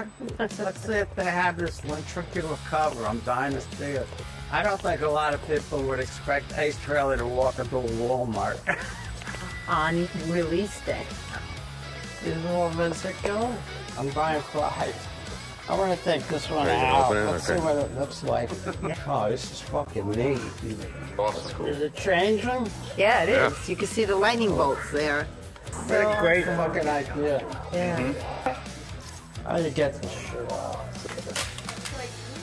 At Walmart. Let's see if they have this ventricular cover. I'm dying to see it. I don't think a lot of people would expect Ace Trailer to walk into a Walmart. on release day. Is it all ventricular? I'm buying five. I want to take this one Are you gonna out. open it? Let's see Okay. what it looks like. oh, this is fucking neat. That's cool. Is it changing? Yeah, it is. Yeah. You can see the lightning bolts there. What a great fucking idea. Yeah. How do you get this shit out?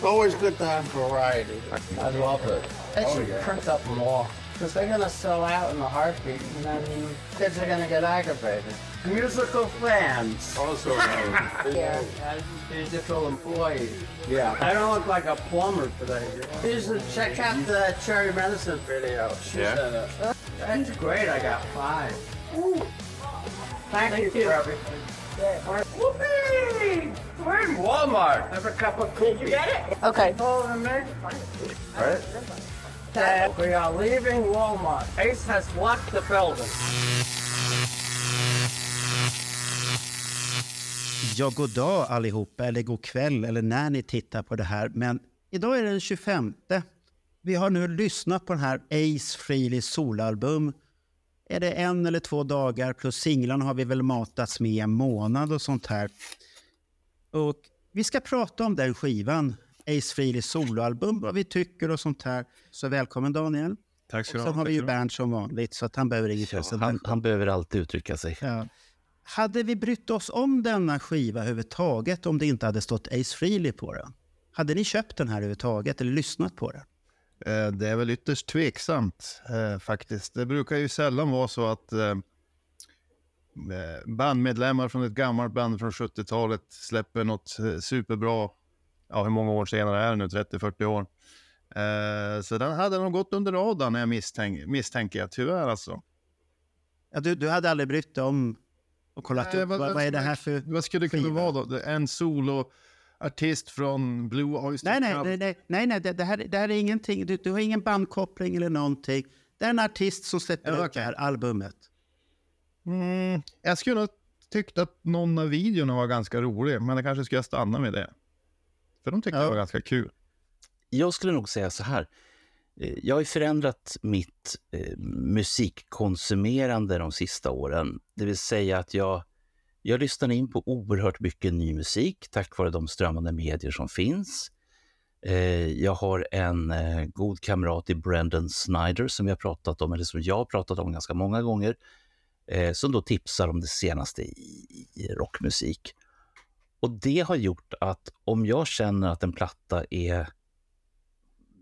Always good to have variety. I love it. They should oh, print up more. Because they're going to sell out in a heartbeat, and then kids are going to get aggravated. Musical fans. Also, um, Yeah. Musical employees. Yeah. I don't look like a plumber today. You should check out the Cherry Medicine video. She's Yeah? in it. That's great. I got five. Ooh. Thank, you for everything. Whoopee! We're in Walmart. Have a cup of coffee. You get it? Okay. And me. right? Dad, we are leaving Walmart. Ace has locked the building. Ja, god dag allihopa, eller god kväll, eller när ni tittar på det här. Men idag är det den 25. Vi har nu lyssnat på den här Ace Frehley solalbum. Är det en eller två dagar plus singlarna har vi väl matats med en månad och sånt här. Och vi ska prata om den skivan, Ace Frehley soloalbum, vad vi tycker och sånt här. Så välkommen Daniel. Tack ska du sen ha. har vi ju. Bernt som vanligt, så att han behöver inget Han, presentation. han behöver alltid uttrycka sig. Ja. Hade vi brytt oss om denna skiva överhuvudtaget om det inte hade stått Ace Frehley på den? Hade ni köpt den här överhuvudtaget eller lyssnat på den? Eh, Det är väl ytterst tveksamt eh, faktiskt. Det brukar ju sällan vara så att eh, bandmedlemmar från ett gammalt band från 70-talet släpper något superbra, ja hur många år senare är det nu, 30-40 år. Så den hade nog gått under radarn jag misstänk, misstänker jag, tyvärr alltså. Ja, du, du hade aldrig brytt dig om och kollat Nej, upp vad- vad, vad är det här för... Vad skulle det kunna vara då? Det är En soloartist från Blue Oyster Nej, nej, Cult. nej, nej, nej, nej det, det, här, det här är ingenting. Du, du har ingen bandkoppling eller någonting. Det är en artist som släpper Ja, ut det här albumet. Mm, jag skulle nog tyckt att någon av videorna var ganska rolig, men det kanske skulle jag stanna med det. För de tyckte Ja. det var ganska kul. Jag skulle nog säga så här. Eh, Jag har ju förändrat mitt eh, musikkonsumerande de sista åren. Det vill säga att jag, jag lyssnar in på oerhört mycket ny musik tack vare de strömmande medier som finns. Eh, jag har en eh, god kamrat i Brendan Snyder som jag pratat om, eller som jag har pratat om ganska många gånger, eh, som då tipsar om det senaste i, i rockmusik. Och det har gjort att om jag känner att en platta är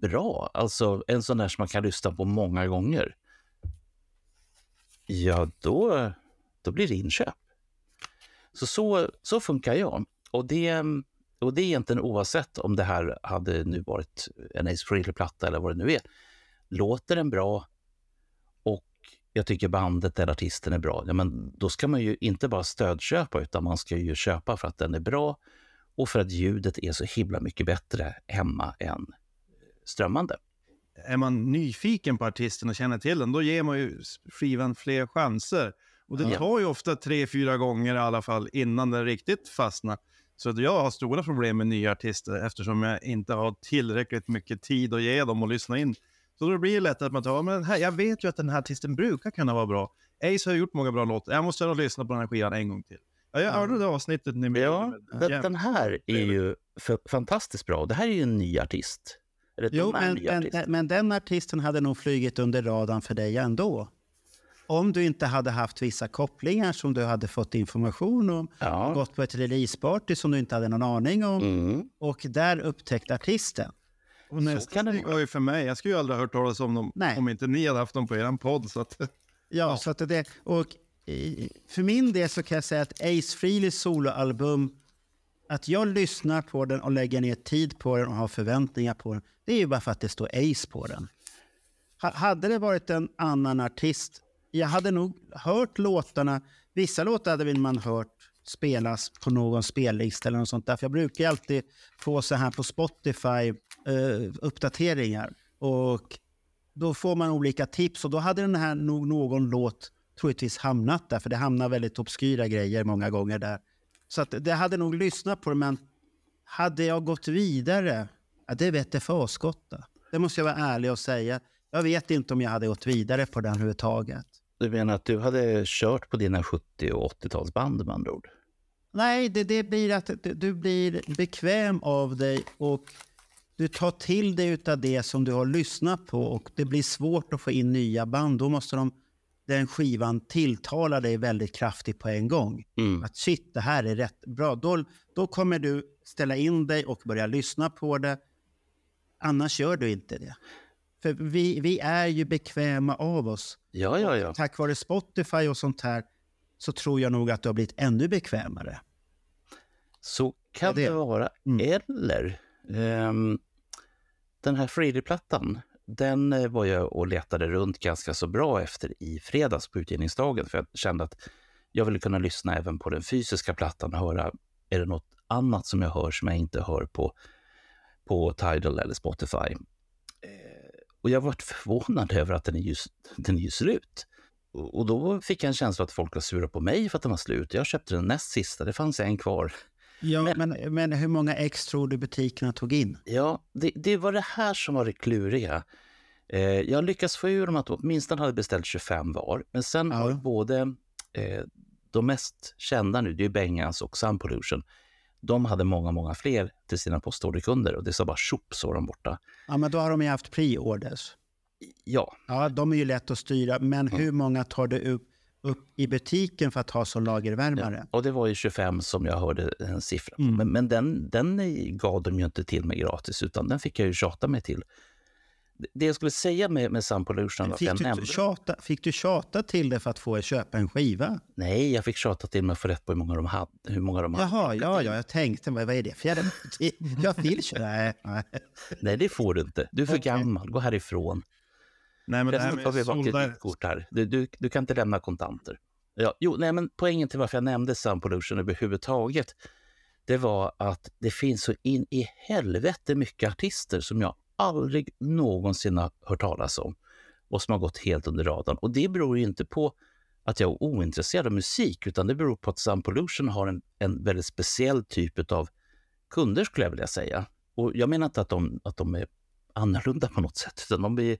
bra, alltså en sån där som man kan lyssna på många gånger, ja då, då blir det inköp. Så, så, så funkar jag. Och det, och det är egentligen oavsett om det här hade nu varit en Ace Frehley-platta eller vad det nu är. Låter den bra och jag tycker bandet eller artisten är bra, ja, men då ska man ju inte bara stödköpa utan man ska ju köpa för att den är bra och för att ljudet är så himla mycket bättre hemma än strömmande. Är man nyfiken på artisten och känner till den, då ger man ju skivan fler chanser. Och det Ja. tar ju ofta tre, fyra gånger i alla fall innan den riktigt fastnar. Så att jag har stora problem med nya artister eftersom jag inte har tillräckligt mycket tid att ge dem och lyssna in. Så då blir det lätt att man tar, men här, jag vet ju att den här artisten brukar kunna vara bra. Ace har gjort många bra låtar, jag måste nog lyssna på den här skivan en gång till. Ja, jag hörde det avsnittet ni Ja, den, Jävlar. den här är ju fantastiskt bra. Det här är ju en ny artist. Eller Jo, men, men, men den artisten hade nog flugit under radarn för dig ändå. Om du inte hade haft vissa kopplingar som du hade fått information om, Ja. gått på ett releaseparty som du inte hade någon aning om Mm. och där upptäckt artisten. Och nästa kan det var ju för mig, jag skulle ju aldrig ha hört talas om dem Nej. om inte ni hade haft dem på er podd. Så att, Ja, så att det, och i- för min del så kan jag säga att Ace Frehleys soloalbum, att jag lyssnar på den och lägger ner tid på den och har förväntningar på den, det är ju bara för att det står Ace på den. Ha- Hade det varit en annan artist, jag hade nog hört låtarna. Vissa låtar hade väl man hört spelas på någon spellista eller något sånt där. För jag brukar ju alltid få så här på Spotify eh, uppdateringar. Och då får man olika tips och då hade den här nog någon låt troligtvis hamnat där. För det hamnar väldigt obskyra grejer många gånger där. Så att det hade nog lyssnat på det, men hade jag gått vidare? Ja, det vete fasgotta. Det måste jag vara ärlig och säga. Jag vet inte om jag hade gått vidare på den överhuvudtaget. Du menar att du hade kört på dina 70 och 80-talsband med andra ord? Nej, det, det blir att du, blir bekväm av dig och du tar till dig av det som du har lyssnat på och det blir svårt att få in nya band. Då måste de, den skivan tilltala dig väldigt kraftigt på en gång. Mm. Att shit, det här är rätt bra. Då, då kommer du ställa in dig och börja lyssna på det. Annars gör du inte det. För vi, vi är ju bekväma av oss. Ja, ja, ja. Tack vare Spotify och sånt här så tror jag nog att du har blivit ännu bekvämare. Så kan det- det vara. Mm. Eller ehm, den här Freely-plattan, den eh, var jag och letade runt ganska så bra efter i fredags på utgivningsdagen. För jag kände att jag ville kunna lyssna även på den fysiska plattan och höra, är det något annat som jag hör som jag inte hör på, på Tidal eller Spotify? Och jag varit förvånad över att den är ju, den är ju slut. Och och då fick jag en känsla att folk var sura på mig för att den var slut. Jag köpte den näst sista, det fanns en kvar. Ja, Men- men, men, hur många ex tror du butikerna tog in? Ja, det, det var det här som var det kluriga. Eh, jag lyckades få ur dem att åtminstone hade beställt 25 var. Men sen Ja. har både eh, de mest kända nu, det är Bengans och Sun Pollution. De hade många, många fler till sina postorderkunder och det sa bara tjopp så var de borta. Ja, men då har de ju haft pre-orders. Ja, Ja, de är ju lätt att styra, men hur många tar du upp, upp i butiken för att ha som lagervärmare? och det var ju 25 som jag hörde en siffra på. Mm. Men, men den, den gav de ju inte till mig gratis utan den fick jag ju tjata mig till. Det- Det jag skulle säga med, med Sun Pollution Fick du, nämnde... tjata, fick du tjata till det för att få köpa en skiva? Nej, jag fick tjata till mig att få rätt på hur många de hade. Hur många de hade. Jaha, ja, ja, jag tänkte, vad, är det för jävla? Jag vill köpa. Nej, nej. Nej, det får du inte. Du är för Okej. gammal. Gå härifrån. Nej, men det här Resten har vi med kreditkort här. Du, du, du kan inte lämna kontanter. Ja, jo, nej, men poängen till varför jag nämnde Sun Pollution överhuvudtaget, det var att det finns så in i helvete mycket artister som jag aldrig någonsin har hört talas om och som har gått helt under radarn. Och det beror ju inte på att jag är ointresserad av musik, utan det beror på att Sound Pollution har en, en väldigt speciell typ av kunder skulle jag vilja säga. Och jag menar inte att de, att de är annorlunda på något sätt, utan de är,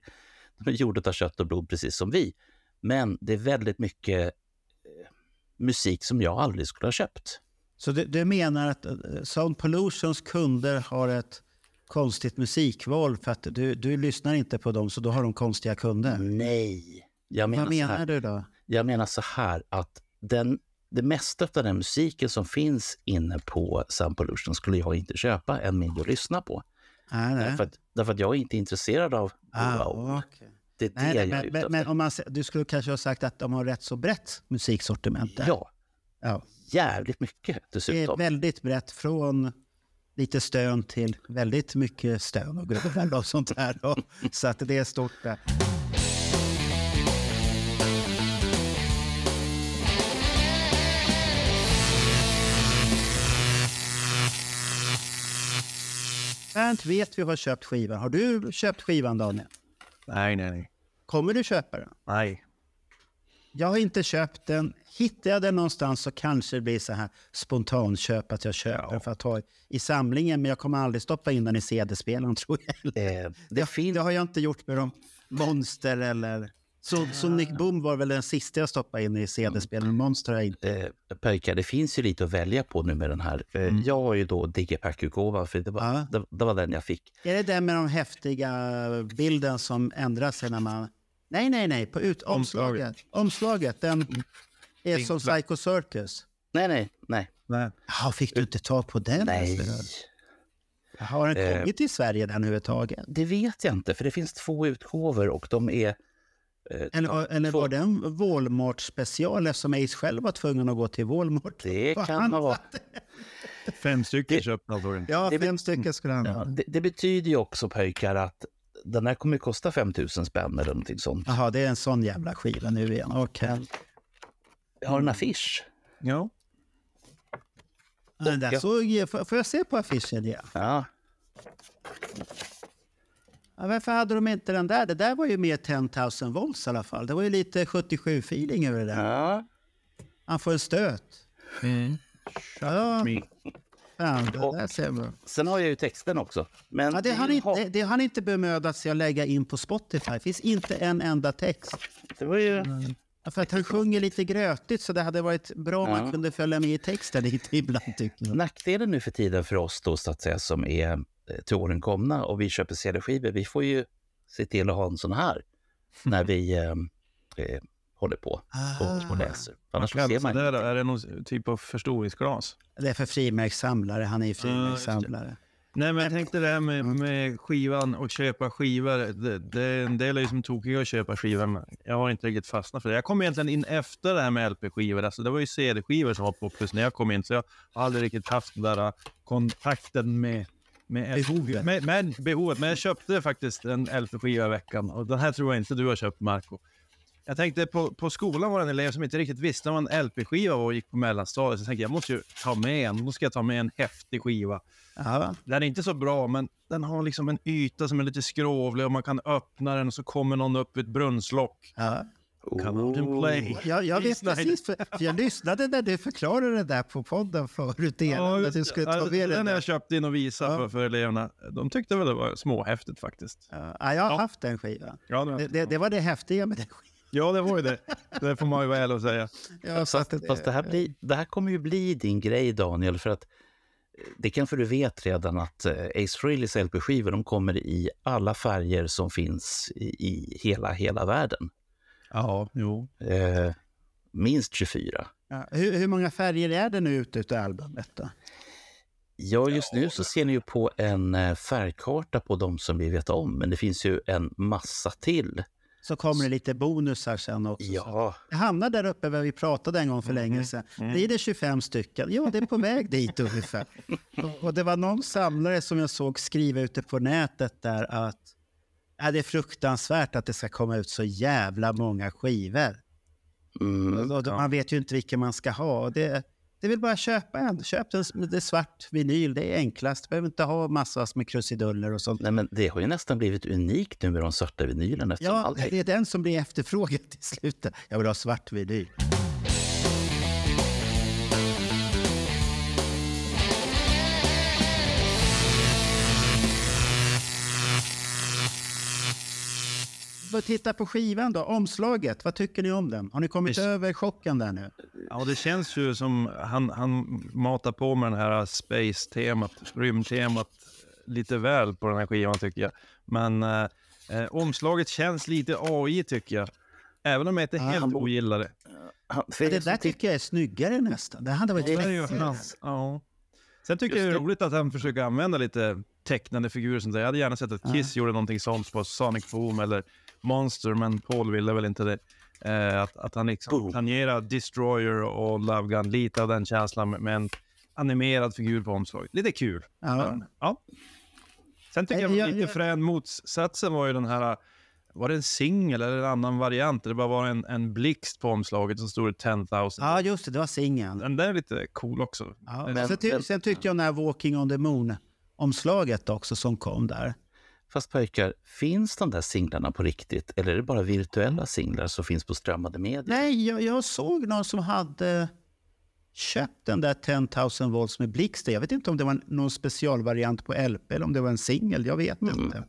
de är gjorda av kött och blod precis som vi. Men det är väldigt mycket eh, musik som jag aldrig skulle ha köpt. Så du, du menar att eh, Sound Pollutions kunder har ett konstigt musikval för att du, du lyssnar inte på dem så då har de konstiga kunder? Nej! Jag menar, Vad menar du då? jag menar så här att den, det mesta av den musiken som finns inne på Sun Pollution skulle jag inte köpa, än mindre lyssna på. Nej. Därför, att, därför att jag är inte intresserad av Ah, wow. okej. Det är det jag nej, är ute men, efter. men om man, du skulle kanske ha sagt att de har rätt så brett musiksortiment där. Ja, Ja. jävligt mycket Det är dessutom. väldigt brett från lite stön till väldigt mycket stön och grubbel och sånt här. Då. Så att det är stort där. Bernt vet vi har köpt skivan. Har du köpt skivan Daniel? Nej, nej, nej. Kommer du köpa den? Nej. Jag har inte köpt den. Hittar jag den någonstans så kanske det blir så här spontanköp att jag köper den för att ha i samlingen. Men jag kommer aldrig stoppa in den i CD-spelaren tror jag. Eh, det finns det har jag inte gjort med de Monster eller... Så, Sonic Boom var väl den sista jag stoppade in i CD-spelaren. Monster har jag inte. eh, pojkar, det finns ju lite att välja på nu med den här. Eh, Jag har ju då Digipack-utgåvan, för det var, Ja. det, det var den jag fick. Är det den med de häftiga bilden som ändrar sig när man... Nej, nej, nej. På ut... omslaget. Omslaget. Den är som Psycho Circus. Nej, nej, nej. Jaha, fick du inte tag på den? Nej, Har den Eh. kommit till Sverige den överhuvudtaget? det vet jag inte, för det finns två utgåvor och de är... eh, Eller, eller var det en Walmart special eftersom Ace själv var tvungen att gå till Walmart? det kan ha varit. Fem stycken köpte han. Ja, Det- fem stycken skulle han Ja, ha. det, det betyder ju också pojkar att den här kommer att kosta 5 000 spänn eller någonting sånt. Jaha, det är en sån jävla skiva nu igen. Okej. Jag har en affisch. Ja. Den där Ja. såg, får, får jag se på affischen igen? Ja, Ja, varför hade de inte den där? Det där var ju mer 10 000 volts i alla fall. Det var ju lite 77-feeling över det där. ja. Han får en stöt. Ja, fan, det Och- där ser man. Sen har jag ju texten också. Men Ja, det, har inte, det, det har inte bemödat sig att lägga in på Spotify. Det finns inte en enda text. det var ju... Ja, För att han sjunger lite grötigt så det hade varit bra om Ja. man kunde följa med i texten lite ibland tycker jag. Nackdelen nu för tiden för oss då, så att säga, som är eh, till åren komna och vi köper CD-skivor, vi får ju se till att ha en sån här när vi eh, eh, håller på och, och läser. Annars ser Alltså, man där är det någon typ av förstoringsglas. Det är för frimärkssamlare. Han är ju frimärkssamlare. Nej, men jag tänkte det här med, med skivan och köpa skivor. Det, det, en del är ju som tokiga att köpa skivor, men jag har inte riktigt fastnat för det. Jag kom egentligen in efter det här med LP-skivor. Alltså, det var ju CD-skivor som var poppis när jag kom in, så jag har aldrig riktigt haft den där uh, kontakten med, med Behovet. Med, med behovet. Men jag köpte faktiskt en LP-skiva i veckan och den här tror jag inte du har köpt, Marco. Jag tänkte på, på skolan var det en elev som inte riktigt visste vad en LP-skiva var och gick på mellanstadiet. Så jag tänkte jag måste ju ta med en, då ska jag ta med en häftig skiva. Ja, Den är inte så bra, men den har liksom en yta som är lite skrovlig och man kan öppna den och så kommer någon upp vid ett brunnslock. ja. Come out and play. Jag, jag vet precis, för, för jag lyssnade när du förklarade det där på podden förut. Ja, att du skulle ta med den den där. jag köpt in och visat Ja. för, för eleverna. De tyckte väl det var småhäftigt faktiskt. Ja, jag har Ja. haft den skivan. Ja, Det, det, det, det var det häftiga med den skivan. Ja, det var ju det. Det får man ju vara ärlig och säga. Ja, så att Fast, fast det, här blir, det här kommer ju bli din grej, Daniel, för att eh, det kanske du vet redan att eh, Ace Frehley's LP-skivor de kommer i alla färger som finns i, i hela, hela världen. Ja, jo. Eh, minst 24. Ja, hur, hur många färger är det nu ute utav albumet då? Ja, just nu så ser ni ju på en eh, färgkarta på de som vi vet om, men det finns ju en massa till. Så kommer det lite bonusar sen också. Ja, Jag hamnade där uppe där vi pratade en gång för länge sedan. Blir det 25 stycken? Ja, det är på väg dit ungefär. Och- Och det var någon samlare som jag såg skriva ute på nätet där att ja, det är fruktansvärt att det ska komma ut så jävla många skivor. mm, Och då, Man vet ju inte vilken man ska ha. Och Det, det vill bara köpa en. Köp den, det är svart vinyl, det är enklast. Du behöver inte ha massor med krusiduller och sånt. nej, men det har ju nästan blivit unikt nu med de svarta vinylerna. Ja, allt- det är den som blir efterfrågad till slut. Jag vill ha svart vinyl. Vad Titta på skivan då, omslaget. Vad tycker ni om den? Har ni kommit Visst. över chocken där nu? Ja, det känns ju som han, han matar på med den här space-temat, rymdtemat, lite väl på den här skivan tycker jag. Men eh, eh, omslaget känns lite AI tycker jag. Även om jag inte Ja, helt han- ogillar det. Han- er Det där tyck- tycker jag är snyggare nästan. Det hade varit Det är ju. Ja. Sen tycker jag det är Just det. roligt att han försöker använda lite tecknade figurer. Som det. Jag hade gärna sett att Kiss gjorde någonting sånt på Sonic Boom eller Monster, men Paul ville väl inte det. Eh, att, att han liksom Boom. planerar Destroyer och Love Gun, lite av den känslan med, en animerad figur på omslaget. Lite kul. Ja. Men, ja. Sen tycker jag, Eh, var jag- lite jag- frän motsatsen var ju den här, var det en singel eller en annan variant? Det bara var en, en blixt på omslaget så stod det 10 000. Ja, just det. Det var singeln. Den där är lite cool också. Ja, Men- sen, ty sen tyckte jag den här Walking on the Moon-omslaget också som kom där. Fast pojkar, finns de där singlarna på riktigt eller är det bara virtuella singlar som finns på strömmade medier? Nej, jag, jag såg någon som hade köpt den där 10 000 volts med blixt. Jag vet inte om det var någon specialvariant på LP eller om det var en singel. Jag vet inte.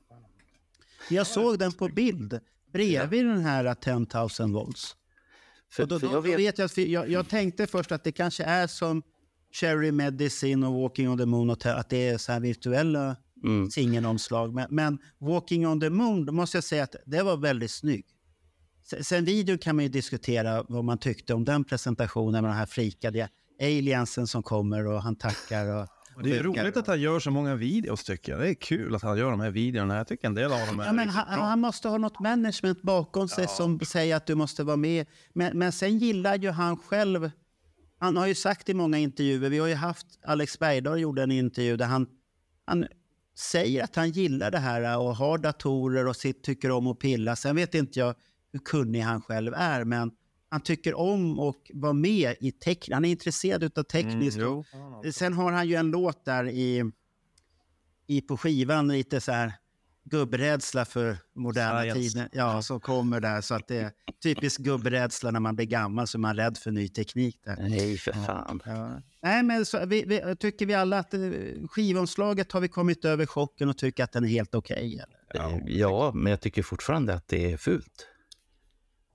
Jag såg den på bild bredvid den här 10 000 volts. För, Och då, för då, jag då vet, vet jag, jag, jag tänkte först att det kanske är som Cherry Medicine och Walking on the Moon, och att det är så här virtuella mm, singelomslag. Men, men Walking on the Moon, då måste jag säga att det var väldigt snygg. Sen, videon kan man ju diskutera vad man tyckte om den presentationen med den här frikade aliensen som kommer och han tackar. Och, Det är roligt att han gör så många videos tycker jag. Det är kul att han gör de här videorna. Jag tycker en del av dem är Ja, men riktigt han, han måste ha något management bakom sig som säger att du måste vara med. Men, men sen gillar ju han själv... Han har ju sagt i många intervjuer, vi har ju haft Alex Bergdahl gjorde en intervju där han, han säger att han gillar det här och har datorer och sitt, tycker om att pilla. Sen vet inte jag hur kunnig han själv är, men han tycker om att vara med i teknik. Han är intresserad av tekniskt. jo. Sen har han ju en låt där i, i på skivan, lite så här gubbrädsla för moderna Science. tider. Ja, som kommer där. Så att det är typisk gubbrädsla när man blir gammal så är man rädd för ny teknik. Där. Nej, för fan. Ja. Nej, men så, vi, vi, tycker vi alla att eh, skivomslaget har vi kommit över chocken och tycker att den är helt okej? Eh, Ja, men jag tycker fortfarande att det är fult.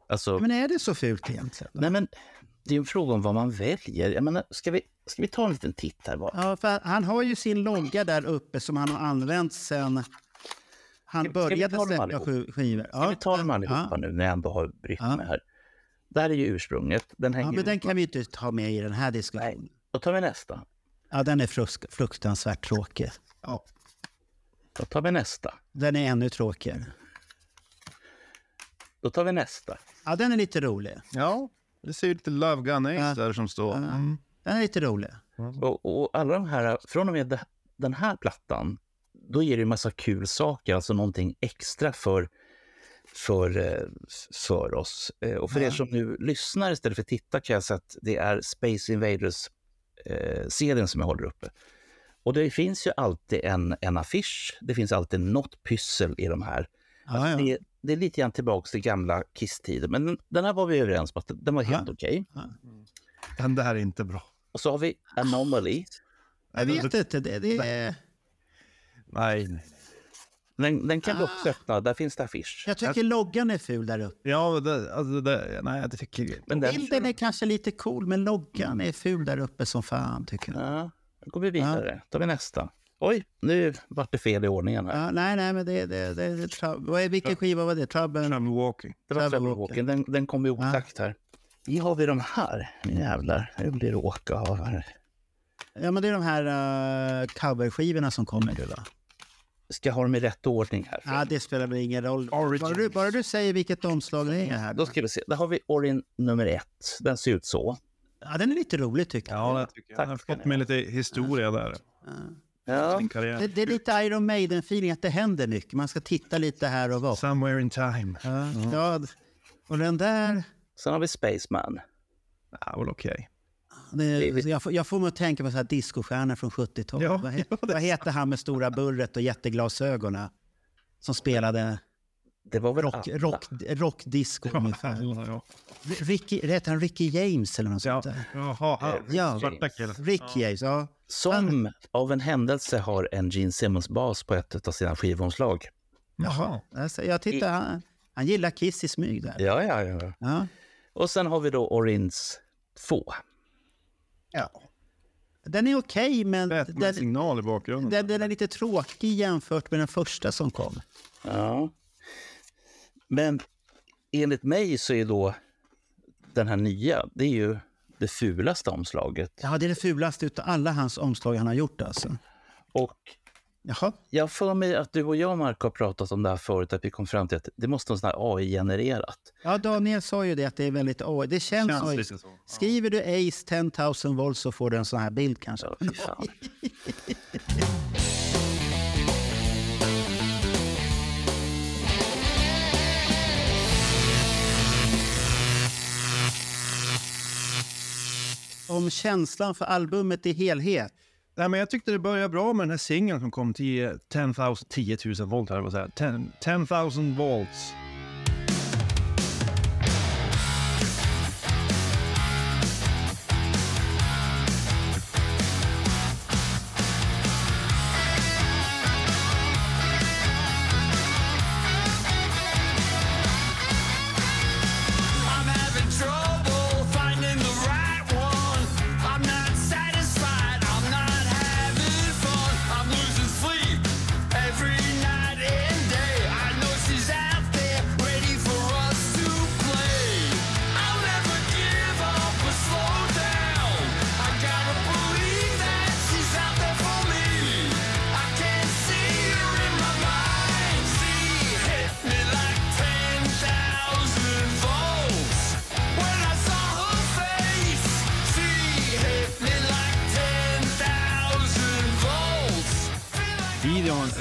Alltså, men är det så fult egentligen? då? nej men det är en fråga om vad man väljer. Jag menar, ska, vi, ska vi ta en liten titt här bara? Ja, för han har ju sin logga där uppe som han har använt sen han Ska- började släppa sk- skivor. Ska vi ta dem allihopa ja. nu när jag ändå har brytt Ja. mig här? Där är ju ursprunget. Den hänger Ja, men den kan vi inte ta med i den här diskussionen. Då tar vi nästa. Ja, den är frusk- fruktansvärt tråkig. Ja. Då tar vi nästa. Den är ännu tråkigare. Då tar vi nästa. Ja, den är lite rolig. Ja, det ser ju lite Love Gun Ace Ja. där som står. Mm. Den är lite rolig. Och, och alla de här, från och med den här plattan, då ger det ju massa kul saker, alltså någonting extra för, för, eh, för oss. Eh, Och för er som nu lyssnar istället för tittar kan jag säga att det är Space Invaders eh, serien som jag håller uppe. Och det finns ju alltid en, en affisch, det finns alltid något pyssel i de här. Ja, ja. Det, det är lite grann tillbaka till gamla Kiss-tiden, men den här var vi överens om att den var helt Ja. okej. Den där är inte bra. Och så har vi Anomaly. Jag vet inte. Det, det är... Nej. Den, den kan Ah. också öppna, där finns det affisch. Jag tycker loggan är ful där uppe. Ja, det, alltså det, nej, jag tycker... Men den, Bilden är kanske lite cool, men loggan är ful där uppe som fan, tycker jag. ja, då går vi vidare. tar vi nästa. Oj, nu vart det fel i ordningen här. Ja, nej, nej, men det, det, det, det är, vilken skiva var det? Trouble? Trouble Walking. Det var Walker. Walking. Den, den kom i otakt här. Nu har vi de här. Nu jävlar, nu blir det åka av här. Ja, men det är de här uh, coverskivorna som kommer nu, va? Ska ha dem i rätt ordning här? Ja, det spelar väl ingen roll. Bara du, bara du säger vilket omslag det är här. Då ska vi se. Där har vi Orin nummer ett. Den ser ut så. Ja, den är lite rolig tycker jag. Ja, det tycker jag. Tack Jag har fått med lite historia där. Ja. Karriär. Det, det är lite Iron Maiden-feeling, att det händer mycket. Man ska titta lite här och var. Somewhere in time. Ja, ja, och den där... Sen har vi Spaceman. Ja, väl okej. Det, jag, får, jag får mig att tänka på så här discostjärnor från 70-talet. Ja, vad, he, ja, vad heter han med stora burret och jätteglasögonen? Som spelade Det var väl rock, alla? rock, rockdisco ungefär. Ja, ja. Ricky, heter han Ricky James eller något Ja. sånt där? Jaha, han. Ja. svarta killen. Rick James, ja. Som av en händelse har en Gene Simmons-bas på ett av sina skivomslag. Jaha. Alltså, jag tittar, han, han gillar Kiss i smyg där. Ja, ja, ja. Ja. Och sen har vi då Orins 2. Ja. Den är okej, men den, Batman-signal i bakgrunden. den, den är lite tråkig jämfört med den första som kom. Ja. Men enligt mig så är då den här nya, det är ju det fulaste omslaget. Ja, det är det fulaste utav alla hans omslag han har gjort alltså. Och Jaha. jag får mig att du och jag, Mark, har pratat om det här förut, att vi kom fram till att det måste vara sån AI-genererat. Ja, Daniel sa ju det att det är väldigt... Oh, det känns, Känns AI. lite så. Skriver du Ace 10,000 volt så får du en sån här bild kanske. Ja. Om känslan för albumet i helhet. Nej, men jag tyckte det började bra med den här singeln som kom till 10 000, 10 000 volt. Här, 10 000 volts.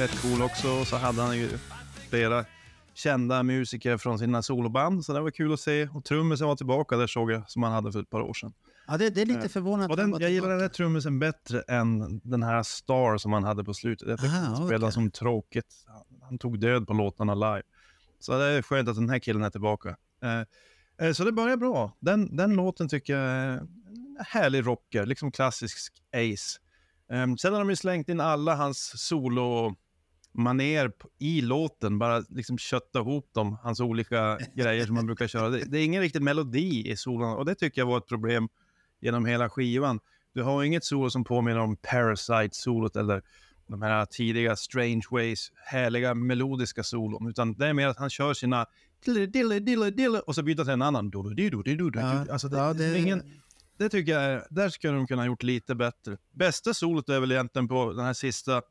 Rätt cool också. Och så hade han ju flera kända musiker från sina soloband, så det var kul att se. Och trummisen var tillbaka, där såg jag, som han hade för ett par år sedan. Ja, det, det är lite förvånande. Och den, jag gillar den här trummisen bättre än den här Star som han hade på slutet. Jag tyckte han spelade okej. som tråkigt. Han, han tog död på låtarna live. Så det är skönt att den här killen är tillbaka. Eh, eh, så det börjar bra. Den, den låten tycker jag är en härlig rocker, liksom klassisk Ace. Eh, sen har de ju slängt in alla hans solo maner i låten, bara liksom kötta ihop dem, hans olika grejer som man brukar köra. Det, det är ingen riktig melodi i solon och det tycker jag var ett problem genom hela skivan. Du har inget solo som påminner om Parasite-solot eller de här tidiga Strange Ways, härliga melodiska solon, utan det är mer att han kör sina dille, dille, dille, dille och så byter till en annan. Ja, Alltså det, ja, det ingen, det tycker jag, är- där skulle de kunna ha gjort lite bättre. Bästa solot är väl egentligen på den här sista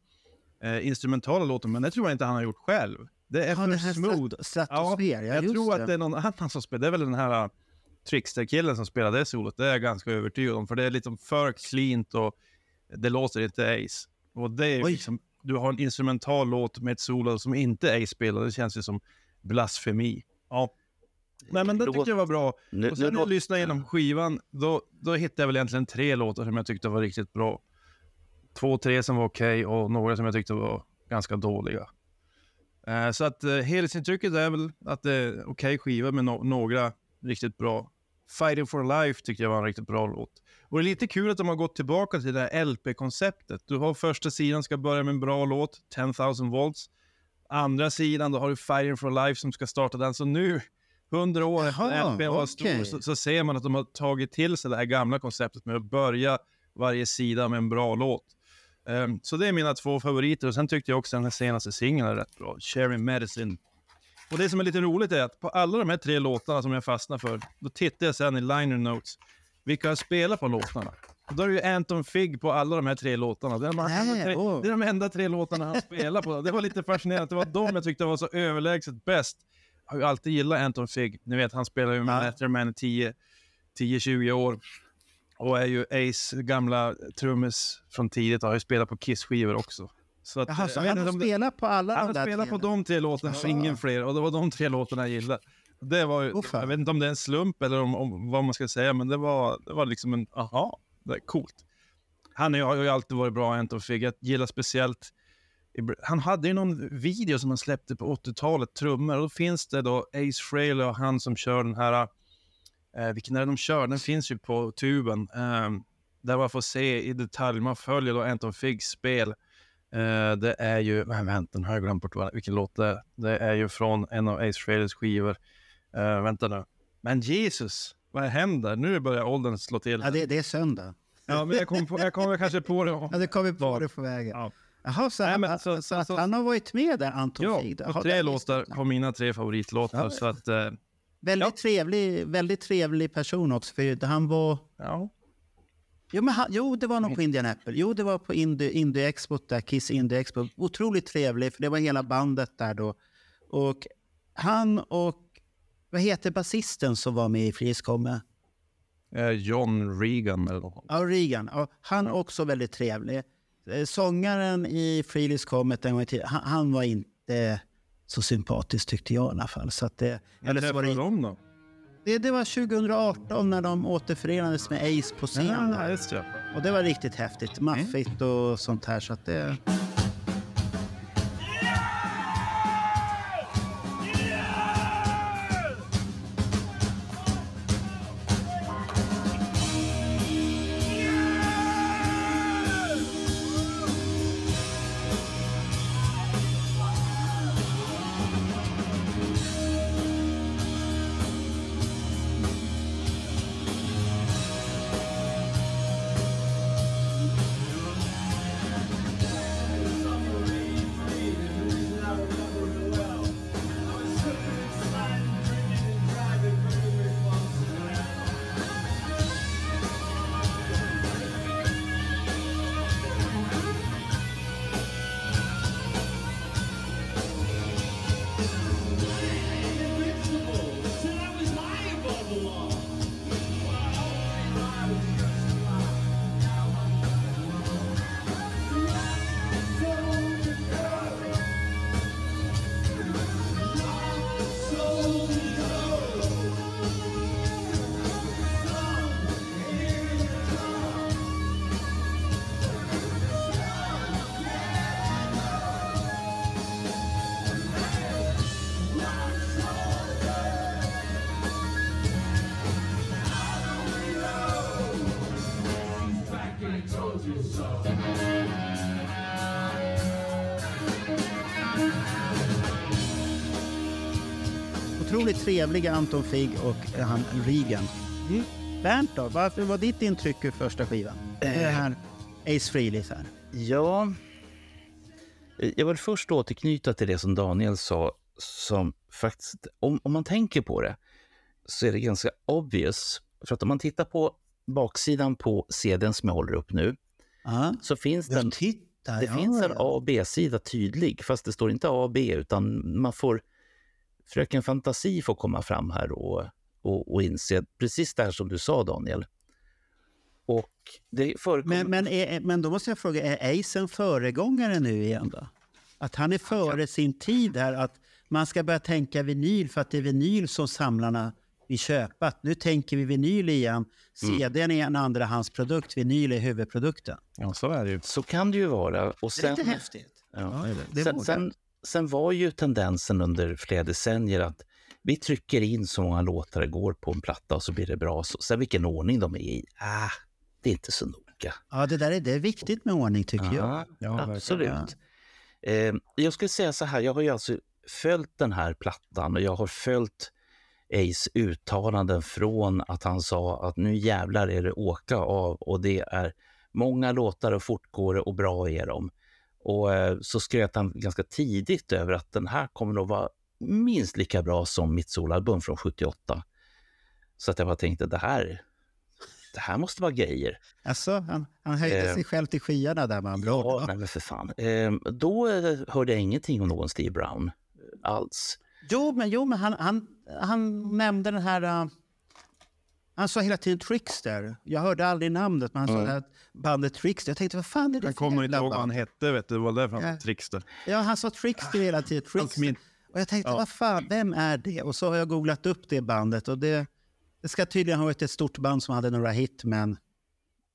eh, instrumentala låten, men det tror jag inte han har gjort själv. Det är Ja, för smooth. stratosfär, ja, jag tror det. att det är någon annan som spelar. Det är väl den här uh, Trickster-killen som spelar det solot. Det är jag ganska övertygad om, för det är lite för cleant och det låter inte Ace. Och det är liksom, du har en instrumental låt med ett solo som inte Ace spelar. Det känns ju som blasfemi. Ja. Nej, men det tyckte jag var bra. Nu- och sen när jag lyssnade igenom skivan, då, då hittade jag väl egentligen tre låtar som jag tyckte var riktigt bra. Två, tre som var okej och några som jag tyckte var ganska dåliga. Eh, så att uh, helhetsintrycket är väl att det är okej skiva med no- några riktigt bra. Fighting for Life tyckte jag var en riktigt bra låt. Och det är lite kul att de har gått tillbaka till det här LP-konceptet. Du har första sidan ska börja med en bra låt, 10,000 volts. Andra sidan, då har du Fighting for Life som ska starta den. Så nu, 100 år efter LP var stor, okej. så, så ser man att de har tagit till sig det här gamla konceptet med att börja varje sida med en bra låt. Ehm, så det är mina två favoriter. Och sen tyckte jag också den här senaste singeln är rätt bra, Sharing Medicine. Och det som är lite roligt är att på alla de här tre låtarna som jag fastnar för, då tittar jag sen i liner notes, vilka har spelat på låtarna? Och då är det ju Anton Figg på alla de här tre låtarna. Det är, de enda tre, åh. det är de enda tre låtarna han spelar på. Det var lite fascinerande. Det var de jag tyckte var så överlägset bäst. Jag har ju alltid gillat Anton Figg. Ni vet, han spelar ju med. Letterman i 10 10-20 år. Och är ju Ace gamla trummis från tidigt och har ju spelat på Kiss-skivor också. Så att, Jaha, eh, så vet han har spelat på alla han de där spelar på de tre låtarna och ingen fler. Och det var de tre låtarna jag gillade. Det var ju, jag vet inte om det är en slump eller om, om vad man ska säga, men det var, det var liksom en, aha, det är coolt. Han har ju alltid varit bra, Anton Figg. Jag gillar speciellt, han hade ju någon video som han släppte på 80-talet, trummor, och då finns det då Ace Frehley och han som kör den här, eh, vilken är det de kör? Den finns ju på tuben. Eh, där man får se i detalj, man följer då Anton Figgs spel. Eh, det är ju, men vänta, nu har jag glömt bort vad, vilken låt det är. Det är ju från en av Ace Frehleys skivor. Eh, vänta nu. Men Jesus, vad händer? Nu börjar åldern slå till. Ja, det, det är söndag. Ja, men jag kommer på, jag kanske på det. Ja, det kom vi på det på vägen. Ja. Jaha, så, Nej, men han- så- så, att så- han har varit med där, Anton Ja, Figg? tre låtar på mina tre favoritlåtar. Ja. Så att, eh, Väldigt, Ja. trevlig, väldigt trevlig person också, för han var... ja. Jo, men han, jo, det var nog på Indian Apple. Jo, det var på Indie, Indie Expo, där, Kiss Indie Expo. Otroligt trevlig, för det var hela bandet där då. Och han och, vad heter basisten som var med i Friskomme? Eh, John Regan eller något. Ja, Regan. Ja, han också väldigt trevlig. Eh, Sångaren i Freelys Comet en gång i tiden, han, han var inte så sympatisk tyckte jag i alla fall. Så att det, eller så var Träffade det, dem då? det, det var 2018 när de återförenades med Ace på scen. Ja. Och det var riktigt häftigt. Maffigt och sånt här. Så att det... Otroligt trevliga Anton Figg och eh, han Regan. Mm. Bernt då, varför var ditt intryck ur första skivan? Det här Ace Frehley här. Ja, jag vill först återknyta till det som Daniel sa, som faktiskt, om, om man tänker på det, så är det ganska obvious. För att om man tittar på baksidan på CDn som jag håller upp nu, Ja, så finns den, tittar. det ja, finns en. A och B-sida tydlig, fast det står inte A och B, utan man får, fröken Fantasi får komma fram här och, och, och inse precis det här som du sa, Daniel. Och det förekommer... Men, men, är, men då måste jag fråga, är Ace en föregångare nu igen då? Att han är före sin tid här, att man ska börja tänka vinyl för att det är vinyl som samlarna vill köpa. Nu tänker vi vinyl igen. Mm. CDn är en andrahandsprodukt, vinyl är huvudprodukten. Ja, så är det ju. Så kan det ju vara. Och Det är sen, lite häftigt. Ja. det sen, vågar. sen, sen var ju tendensen under flera decennier att vi trycker in så många låtar det går på en platta och så blir det bra. Så, sen vilken ordning de är i, ah, det är inte så noga. Ja, det där är, det är viktigt med ordning tycker jag. Ja, absolut. Eh, jag skulle säga så här, jag har ju alltså följt den här plattan och jag har följt Ace uttalanden från att han sa att nu jävlar är det åka av och det är många låtar och fortgår och bra är de. Och eh, så skröt han ganska tidigt över att den här kommer att vara minst lika bra som mitt solalbum från 78. Så att jag bara tänkte, det här, det här måste vara grejer. Alltså, han, han höjde Eh, sig själv till skyarna där med ord. Ja, nej men för fan. Eh, då eh, hörde jag ingenting om någon Steve Brown eh, alls. Jo, men, jo, men han, han, han nämnde den här... han sa hela tiden Trickster. Jag hörde aldrig namnet, men han sa det här bandet Trickster. Jag tänkte, vad fan är det Jag för kommer inte ihåg vad han hette, vet du. Det var därför han Ja. trickster. Ja, han sa Trickster hela tiden. Trickster. min- Och jag tänkte, Ja. vad fan, vem är det? Och så har jag googlat upp det bandet. Och det, det ska tydligen ha varit ett stort band som hade några hit, men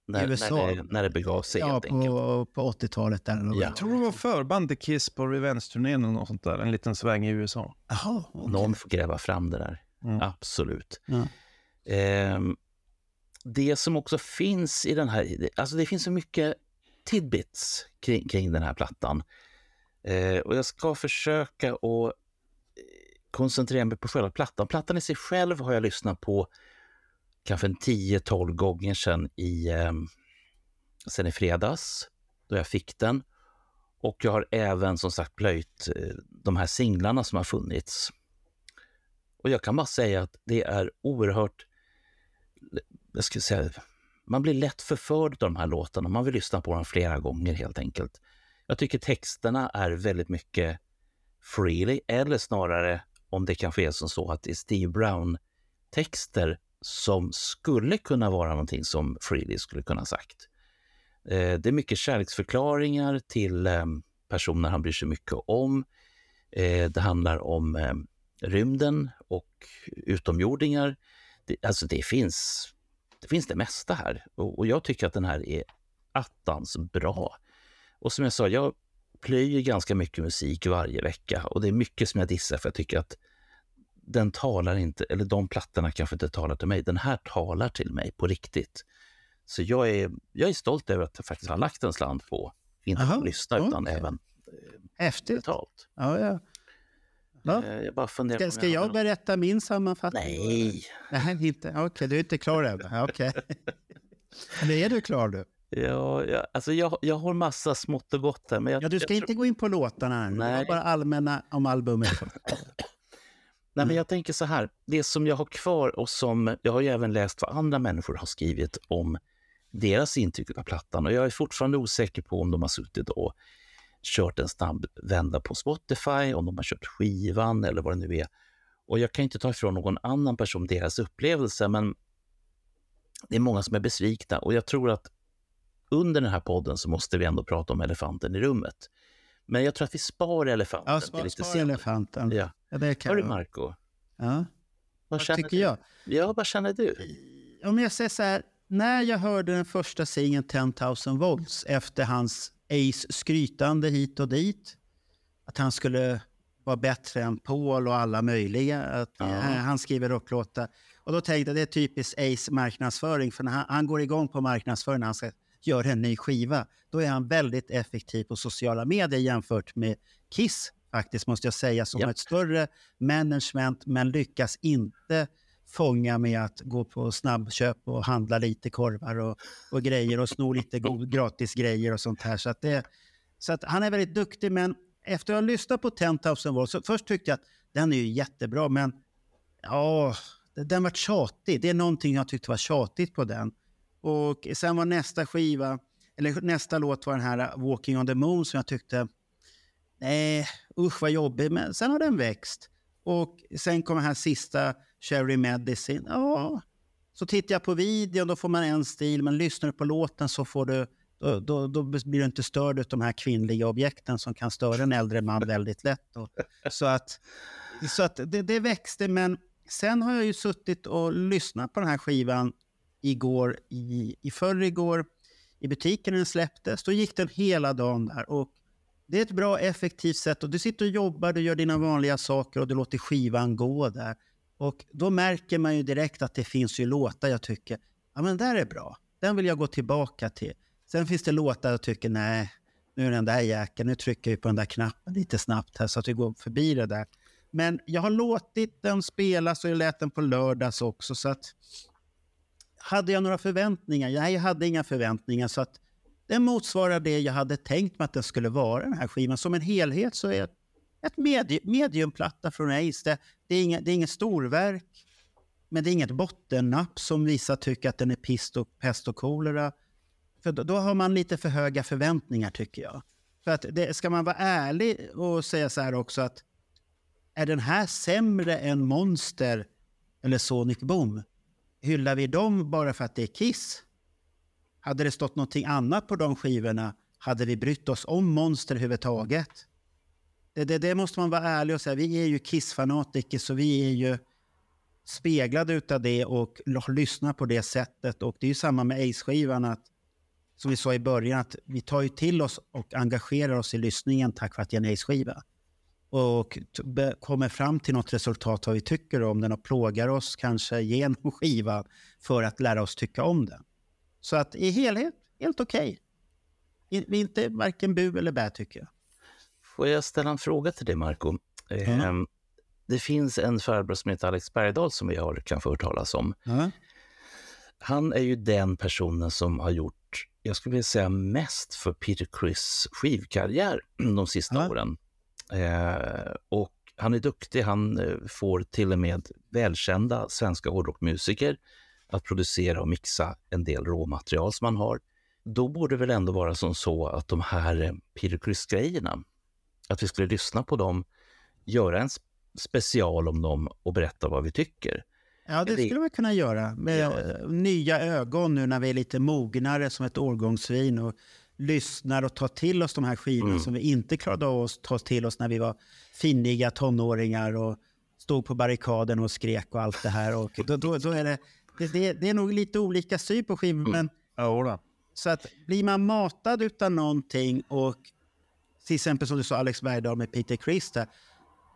När, USA. när, det, när det begav sig ja, helt enkelt. på, på 80-talet. Där. Ja. Jag tror det var förband till Kiss på Revenge-turnén eller något sånt där. En liten sväng i USA. Jaha, okej. Någon får gräva fram det där. Mm. Absolut. Ja. Eh, det som också finns i den här, alltså det finns så mycket tidbits kring, kring den här plattan. Eh, och jag ska försöka att eh, koncentrera mig på själva plattan. Plattan i sig själv har jag lyssnat på kanske en 10-12 gånger sedan i, eh, sen i fredags, då jag fick den. Och jag har även som sagt plöjt eh, de här singlarna som har funnits. Och jag kan bara säga att det är oerhört, jag ska säga, man blir lätt förförd av de här låtarna. Man vill lyssna på dem flera gånger helt enkelt. Jag tycker texterna är väldigt mycket freely, eller snarare om det kanske är som så att det är Steve Brown-texter som skulle kunna vara någonting som Freely skulle kunna ha sagt. Eh, det är mycket kärleksförklaringar till ehm, personer han bryr sig mycket om. Eh, det handlar om ehm, rymden och utomjordingar. Alltså det finns, det finns det mesta här och, och jag tycker att den här är attans bra. Och som jag sa, jag plöjer ganska mycket musik varje vecka och det är mycket som jag dissar för jag tycker att den talar inte, eller de plattorna kanske inte talar till mig. Den här talar till mig på riktigt. Så jag är, jag är stolt över att jag faktiskt har lagt en slant på, inte Aha, bara lyssna utan även Häftigt. betalt. Ja, ja. Ja. Eh, Jag bara funderar Ska, ska jag något- berätta min sammanfattning? Nej. Nej, inte. Okej, du är inte klar än. Okej. Eller är du klar du? Ja, ja, alltså jag, jag har massa smått och gott här. Men jag, Ja, du ska jag inte gå in på låtarna nu. Nej. bara allmänna om albumet. Nej, men jag tänker så här. Det som jag har kvar och som jag har ju även läst vad andra människor har skrivit om deras intryck av plattan och jag är fortfarande osäker på om de har suttit och kört en snabb vända på Spotify, om de har kört skivan eller vad det nu är. Och jag kan inte ta ifrån någon annan person deras upplevelse, men det är många som är besvikna och jag tror att under den här podden så måste vi ändå prata om elefanten i rummet. Men jag tror att vi sparar elefanten Ja, till spara, lite senare. elefanten. Ja. Ja, det kan Hörru. Marco, Ja. vad, Vad tycker du? jag? Ja, vad känner du? Om jag säger så här, när jag hörde den första singeln 10,000 volts efter hans Ace skrytande hit och dit, att han skulle vara bättre än Paul och alla möjliga, att Ja. han skriver rocklåtar. Och då tänkte jag det är typiskt Ace marknadsföring, för när han, han går igång på marknadsföring när han ska gör en ny skiva. Då är han väldigt effektiv på sociala medier jämfört med Kiss faktiskt, måste jag säga, som Ja. har ett större management men lyckas inte fånga med att gå på snabbköp och handla lite korvar och, och grejer och sno lite gratis grejer och sånt här. Så, att det, så att han är väldigt duktig, men efter att ha lyssnat på 10,000 Volts så först tyckte jag att den är ju jättebra, men ja, den var tjatig. Det är någonting jag tyckte var tjatigt på den. Och sen var nästa skiva, eller nästa låt var den här Walking on the Moon som jag tyckte, nej, usch vad jobbig, men sen har den växt. Och sen kommer den här sista, Cherry Medicine. Ja, så tittar jag på videon, då får man en stil, men lyssnar du på låten så får du, då, då, då blir du inte störd av de här kvinnliga objekten som kan störa en äldre man väldigt lätt. Och, så att, så att det, det växte, men sen har jag ju suttit och lyssnat på den här skivan igår, i, i förrgår, i butiken när den släpptes. Då gick den hela dagen där. Och det är ett bra, effektivt sätt. Och du sitter och jobbar, du gör dina vanliga saker och du låter skivan gå där. Och då märker man ju direkt att det finns ju låtar jag tycker, ja men där är bra. Den vill jag gå tillbaka till. Sen finns det låtar jag tycker, nej, nu är den där jäkeln, nu trycker vi på den där knappen lite snabbt här så att vi går förbi det där. Men jag har låtit den spelas och jag lät den på lördags också så att hade jag några förväntningar? Nej, jag hade inga förväntningar så att den motsvarar det jag hade tänkt mig att den skulle vara den här skivan. Som en helhet så är ett medi mediumplatta från Ace. Det, det, är inget, det är inget storverk, men det är inget bottennapp som vissa tycker att den är pist och, pest och kolera. För då, då har man lite för höga förväntningar tycker jag. För att det, ska man vara ärlig och säga så här också att är den här sämre än Monster eller Sonic Boom? Hyllar vi dem bara för att det är Kiss? Hade det stått någonting annat på de skivorna hade vi brytt oss om Monster överhuvudtaget. Det, det, det måste man vara ärlig och säga. Vi är ju Kiss-fanatiker så vi är ju speglade utav det och lyssnar på det sättet. Och det är ju samma med Ace-skivan att som vi sa i början att vi tar ju till oss och engagerar oss i lyssningen tack vare att det är en Ace-skiva. Och kommer fram till något resultat vad vi tycker om den och plågar oss kanske genom skivan för att lära oss tycka om den. Så att i helhet, helt okej. Okay. Vi är inte varken bu eller bä tycker jag. Får jag ställa en fråga till dig, Marco? Ehm, Det finns en farbror som heter Alex Bergdahl som vi har kanske hört talas om. Ja. Han är ju den personen som har gjort, jag skulle vilja säga mest för Peter Criss skivkarriär de sista Ja. åren. Eh, och han är duktig, han eh, får till och med välkända svenska hårdrockmusiker att producera och mixa en del råmaterial som han har. Då borde det väl ändå vara som så att de här eh, Peter Criss-grejerna, att vi skulle lyssna på dem, göra en sp- special om dem och berätta vad vi tycker. Ja, det skulle man kunna göra med eh, nya ögon nu när vi är lite mognare som ett årgångsvin och lyssnar och tar till oss de här skivorna Mm. som vi inte klarade av att ta till oss när vi var finniga tonåringar och stod på barrikaden och skrek och allt det här. Och då, då, då är det, det, det, är nog lite olika syn på skivor, Mm. men Jodå. så att blir man matad utan någonting och till exempel som du sa Alex Bergdahl med Peter Criss där,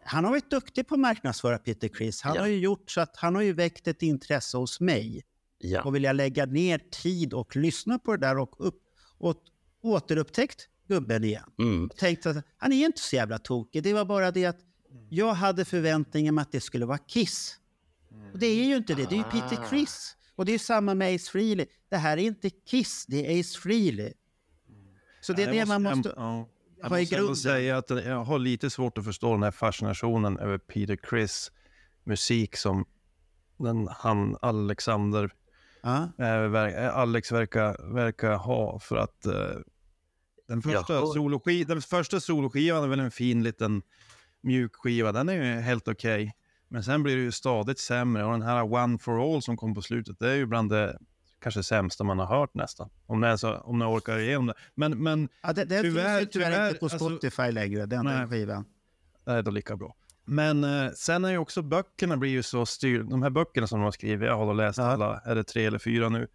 han har varit duktig på att marknadsföra Peter Criss. Han Ja. har ju gjort så att han har ju väckt ett intresse hos mig. Ja. Och vill jag lägga ner tid och lyssna på det där och, upp, och återupptäckt gubben igen. Mm. Och tänkt att han är inte så jävla tokig. Det var bara det att jag hade förväntningar med att det skulle vara Kiss. Och det är ju inte det. Det är ju Peter Criss. Och det är ju samma med Ace Frehley. Det här är inte Kiss, det är Ace Frehley. Så det är det man måste ja. Jag måste ändå säga att jag har lite svårt att förstå den här fascinationen över Peter Criss musik som den, han Alexander, Ja. eh, Alex verkar, verkar ha. För att eh, den, första Jaha. soloski, den första soloskivan är väl en fin liten mjuk skiva. Den är ju helt okej. Men sen blir det ju stadigt sämre och den här One for All som kom på slutet, det är ju bland det kanske sämsta man har hört nästan. Om, är så, om ni orkar igenom det. Men, men Ja, det, det Tyvärr- finns ju tyvärr, tyvärr, inte på alltså- Spotify längre, den Nej. skivan. det är då lika bra. Men eh, sen är ju också böckerna blir ju så styrda. De här böckerna som de har skrivit, jag har läst Ja. alla, är det tre eller fyra nu.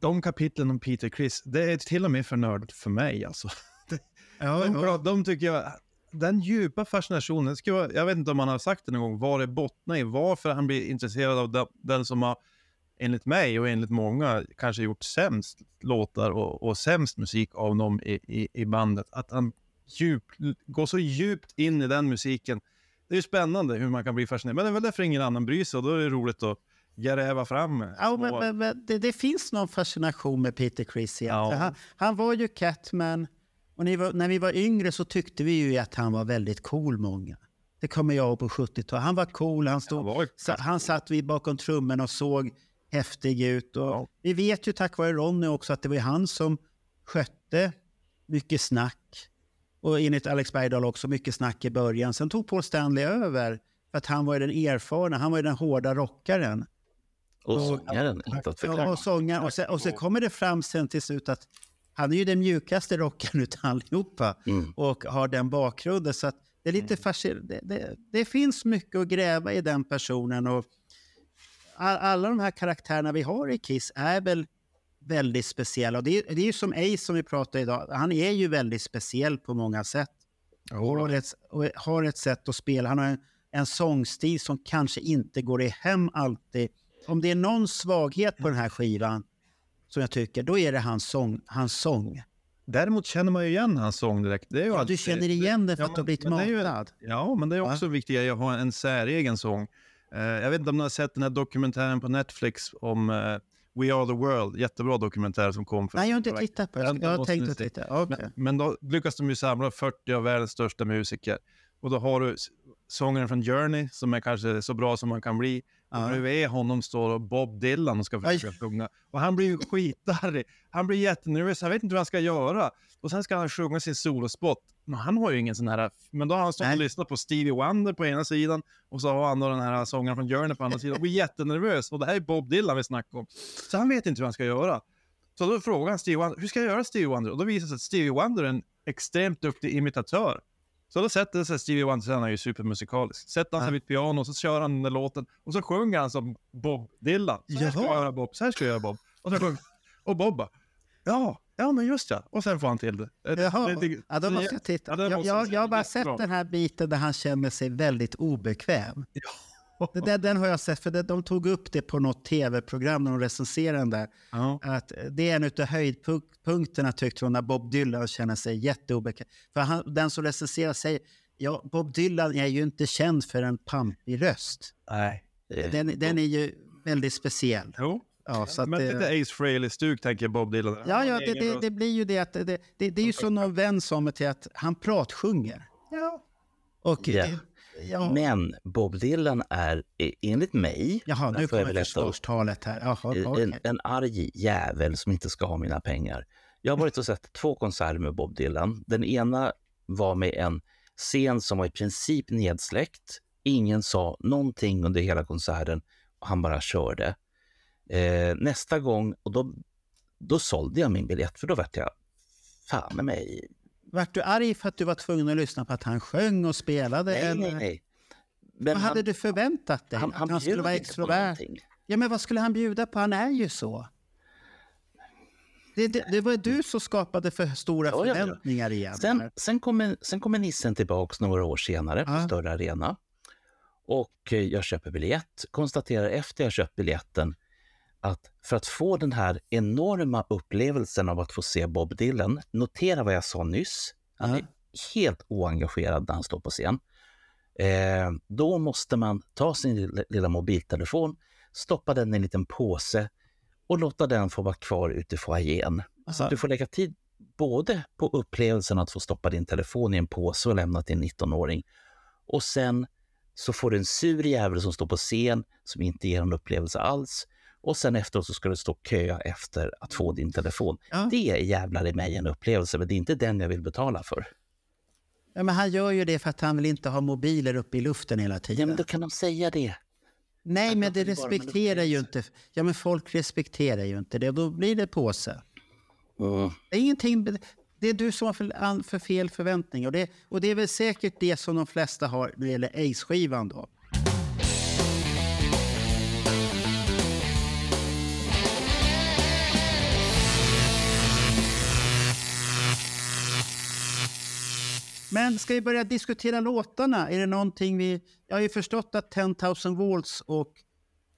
De kapitlen om Peter Criss, det är till och med för nördigt för mig alltså. Ja, De, ja. de tycker jag, den djupa fascinationen, jag vet inte om man har sagt det någon gång, vad det bottnar i, varför han blir intresserad av den som har enligt mig och enligt många, kanske gjort sämst låtar och, och sämst musik av dem i, i, i bandet. Att han djup, går så djupt in i den musiken. Det är ju spännande hur man kan bli fascinerad. Men det är väl därför ingen annan bryr sig och då är det roligt att gräva fram. Ja, men, men, men det, det finns någon fascination med Peter Criss. Ja. Han, han var ju Catman och var, när vi var yngre så tyckte vi ju att han var väldigt cool många. Det kommer jag ihåg på 70-talet. Han var cool, han, stod, Han var han satt vid bakom trummorna och såg häftig ut. Och. Vi vet ju tack vare Ronny också att det var han som skötte mycket snack. Och enligt Alex Bergdahl också mycket snack i början. Sen tog Paul Stanley över för att han var den erfarna, han var den hårda rockaren. Och Och- sångaren, inte att förglömma. och sångaren. Och sen, och sen kommer det fram sen till slut att han är ju den mjukaste rockaren utav allihopa Mm. och har den bakgrunden. Så det är lite fascinerande. Det, det, det finns mycket att gräva i den personen. Och alla de här karaktärerna vi har i Kiss är väl väldigt speciella. Och det, är- det är ju som Ace som vi pratar idag. Han är ju väldigt speciell på många sätt. Och har, ett, och har ett sätt att spela. Han har en, en sångstil som kanske inte går i hem alltid. Om det är någon svaghet på den här skivan som jag tycker, då är det hans sång. Hans sång. Däremot känner man ju igen hans sång direkt. Det är ju Ja, du alltid- känner igen det för Ja, att du har blivit är ju- matad. Ja, men det är också viktigt att ha en säregen sång. Eh, jag vet inte om ni har sett den här dokumentären på Netflix om eh, We Are The World. Jättebra dokumentär som kom för Nej, jag har inte tittat på. Den Jag har tänkt att titta. Okej. Men, men då lyckas de ju samla 40 av världens största musiker. Och då har du sångaren från Journey som är kanske så bra som man kan bli. Och bredvid honom står Bob Dylan och ska försöka sjunga. Och han blir ju skitarg. Han blir jättenervös. Han vet inte vad han ska göra. Och sen ska han sjunga sin solospot. Men han har ju ingen sån här... Men då har han stått och lyssnat på Stevie Wonder på ena sidan och så har han då den här sångaren från Journey på andra sidan. Och blir jättenervös. Och det här är Bob Dylan vi snackar om. Så han vet inte hur han ska göra. Så då frågar han Stevie Wonder, hur ska jag göra Stevie Wonder? Och då visar det sig att Stevie Wonder är en extremt duktig imitatör. Så då sätter sig Stevie Wonder, sen är han ju supermusikalisk, sätter han sig vid ett piano och så kör han den där låten och så sjunger han som Bob Dylan. Så här ska jag göra Bob, så här ska jag göra Bob. Och så sjunger och Bob bara, ja, ja men just ja. Och sen får han till det. Det- Jaha, det- det- ja, då det- måste jag titta. ja, det jag, jag, jag har bara sett den här biten där han känner sig väldigt obekväm. Det där, den har jag sett, för det, de tog upp det på något tv-program när de recenserade den där. Ja. Att det är en av höjdpunkterna tyckte de när Bob Dylan känner sig jätteobekväm. För han, den som recenserar säger, ja Bob Dylan är ju inte känd för en pampig röst. Nej. Eh, Den, den är ju väldigt speciell. Jo. Ja, så att men det- lite Ace Frehley-stuk tänker Bob Dylan. Ja, ja det, det, det blir ju det att det, det, det är ju som någon vän sa mig till att han pratsjunger. Ja. Och, Ja. det- ja. Men Bob Dylan är eh, enligt mig, Jaha, nu kommer försvarstalet här. Jaha, eh, okej. en, en arg jävel som inte ska ha mina pengar. Jag har varit och sett två konserter med Bob Dylan. Den ena var med en scen som var i princip nedsläckt. Ingen sa någonting under hela konserten och han bara körde. Eh, nästa gång, och då, då sålde jag min biljett för då vart jag fan med mig. Vart du arg för att du var tvungen att lyssna på att han sjöng och spelade? Nej, eller? nej, nej. Men Vad hade du förväntat dig? han, han, han skulle vara extrovert? Ja, men vad skulle han bjuda på? Han är ju så. Det, det, det var du som skapade för stora Ja, ja, ja. förväntningar igen. Sen, sen, kommer, sen kommer nissen tillbaks några år senare på Ja. större arena. Och eh, jag köper biljett. Konstaterar efter jag köpt biljetten att för att få den här enorma upplevelsen av att få se Bob Dylan, notera vad jag sa nyss, han är helt oengagerad när han står på scen. Eh, då måste man ta sin lilla- mobiltelefon, stoppa den i en liten påse och låta den få vara kvar ute i foajén. Så att du får lägga tid både på upplevelsen att få stoppa din telefon i en påse och lämna till en 19-åring. Och sen så får du en sur jävel som står på scen som inte ger en upplevelse alls. Och sen efteråt så ska du stå och köa efter att få din telefon. Ja. Det är jävlar i mig en upplevelse, men det är inte den jag vill betala för. Ja, men han gör ju det för att han vill inte ha mobiler uppe i luften hela Ja, tiden. men då kan de säga det. Nej, men det respekterar ju inte... Ja, men folk respekterar ju inte det. Då blir det påse. Mm. Det är ingenting... Det är du som har för, för fel förväntning. Och det, och det är väl säkert det som de flesta har när det gäller Ace-skivan då. Men ska vi börja diskutera låtarna? Är det någonting vi... Jag har ju förstått att 10 000 volts och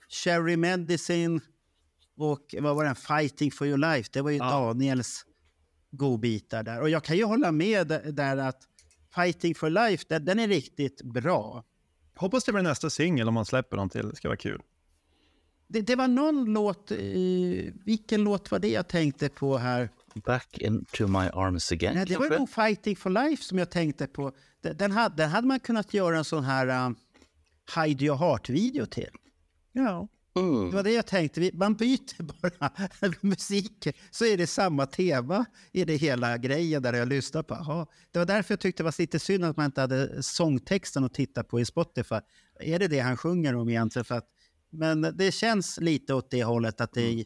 Cherry Medicine Och vad var den? Fighting for your life. Det var ju Ja. Daniels godbitar där. Och jag kan ju hålla med där att Fighting for life, den, den är riktigt bra. Hoppas det blir nästa singel om man släpper någon till. Det ska vara kul. Det, det var någon låt, eh, vilken låt var det jag tänkte på här? Back into my arms again, Nej, det var nog Fighting for Life som jag tänkte på. Den, den, hade, den hade man kunnat göra en sån här um, Hide Your Heart-video till. Ja. Mm. Det var det jag tänkte. Man byter bara musik så är det samma tema i det hela grejen där jag lyssnar på. Jaha. Det var därför jag tyckte det var lite synd att man inte hade sångtexten att titta på i Spotify. Är det det han sjunger om egentligen? För att, men det känns lite åt det hållet att det är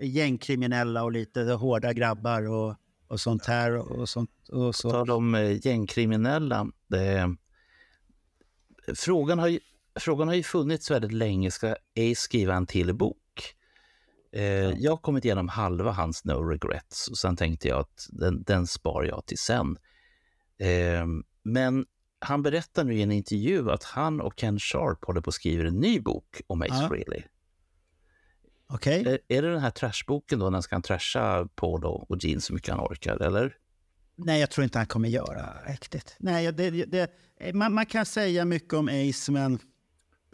gängkriminella och lite hårda grabbar och, och sånt här. Och, sånt, och På så. tal om eh, gängkriminella. Det, frågan, har ju, frågan har ju funnits väldigt länge. Ska Ace skriva en till bok? Eh, Jag har kommit igenom halva hans No Regrets och sen tänkte jag att den, den spar jag till sen. Eh, men han berättar nu i en intervju att han och Ken Sharp håller på att skriva en ny bok om Ace Ja. Frehley. Okej? Är, är det den här trashboken då, när ska han trasha Paul och, och Gene så mycket han orkar, eller? Nej, jag tror inte han kommer göra riktigt. Nej, det, det, man, man kan säga mycket om Ace, men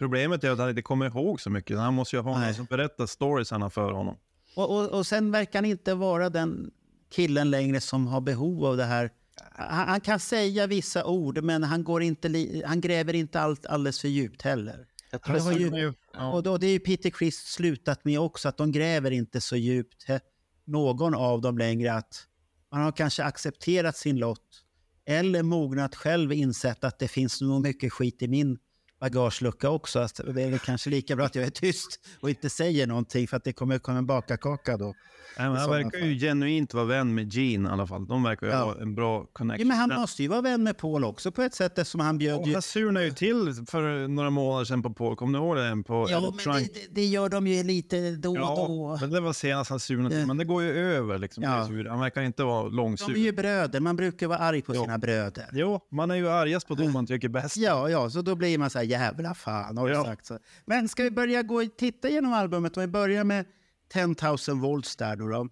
Problemet är att han inte kommer ihåg så mycket. Han måste ju ha någon som berättar storiesarna för honom. Och, och, och sen verkar han inte vara den killen längre som har behov av det här. Han, han kan säga vissa ord, men han, går inte li, han gräver inte allt alldeles för djupt heller. Jag Ja, det har ju, ja. och då, det är ju Peter Criss slutat med också, att de gräver inte så djupt, he, någon av dem längre. Att man har kanske accepterat sin lott eller mognat själv insett att det finns nog mycket skit i min bagagelucka också. Att det är väl kanske lika bra att jag är tyst och inte säger någonting för att det kommer komma en bakarkaka då. Nej, han verkar ju genuint vara vän med Gene i alla fall. De verkar ju Ja. ha en bra Ja, connection. men han måste ju vara vän med Paul också på ett sätt eftersom han bjöd Och ju... han surnade ju till för några månader sedan på Paul. Kommer ni ihåg det? På Ja, men det, det, gör de ju lite då och Ja, då. men det var senast han surnade till. Ja. Men det går ju över liksom. Ja. Han verkar inte vara De långsur. är ju bröder, man brukar vara arg på Jo. sina bröder. Jo, man är ju argast på dem man tycker bäst. Ja, ja, så då blir man så här jävla fan har Ja. sagt så. Men ska vi börja gå och titta igenom albumet? Om vi börjar med 10,000 volts där då. då.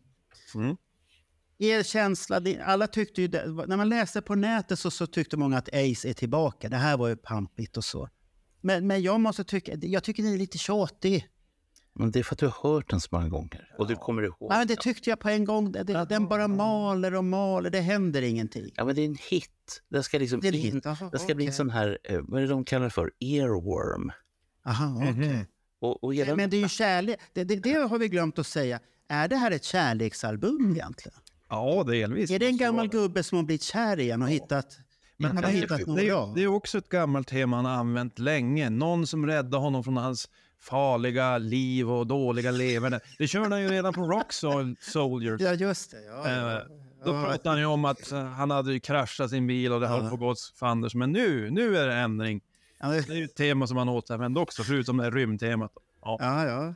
Mm. Er känsla, alla tyckte ju, när man läste på nätet så, så tyckte många att Ace är tillbaka. Det här var ju pampigt och så. Men, men jag måste tycka, jag tycker den är lite tjatig. Men det är för att du har hört den så många gånger och du kommer ihåg. Ja, men det tyckte jag på en gång. Det, det, den bara maler och maler, det händer ingenting. Ja, men det är en hit. Det ska liksom Det är en in, det ska bli en sån här, eh, vad är det de kallar det för? Earworm. Aha, okej. Och, och hela, Men det är ju kärlek. Det, det, det har vi glömt att säga. Är det här ett kärleksalbum egentligen? Ja, delvis. Är det en gammal gubbe som har blivit kär igen och hittat... Men han har det, hittat är, något det, det är också ett gammalt tema han har använt länge. Någon som räddar honom från hans farliga liv och dåliga leverne. Det körde han ju redan på Rock Sol- Soldiers. Ja, just det. Ja, ja. Eh, Då pratade han ju om att eh, han hade ju kraschat sin bil och det höll på att gå åt fanders. Men nu, nu är det ändring. Ja, det- Det är ju ett tema som han återvänder också, förutom det här rymdtemat. Ja, ja, ja.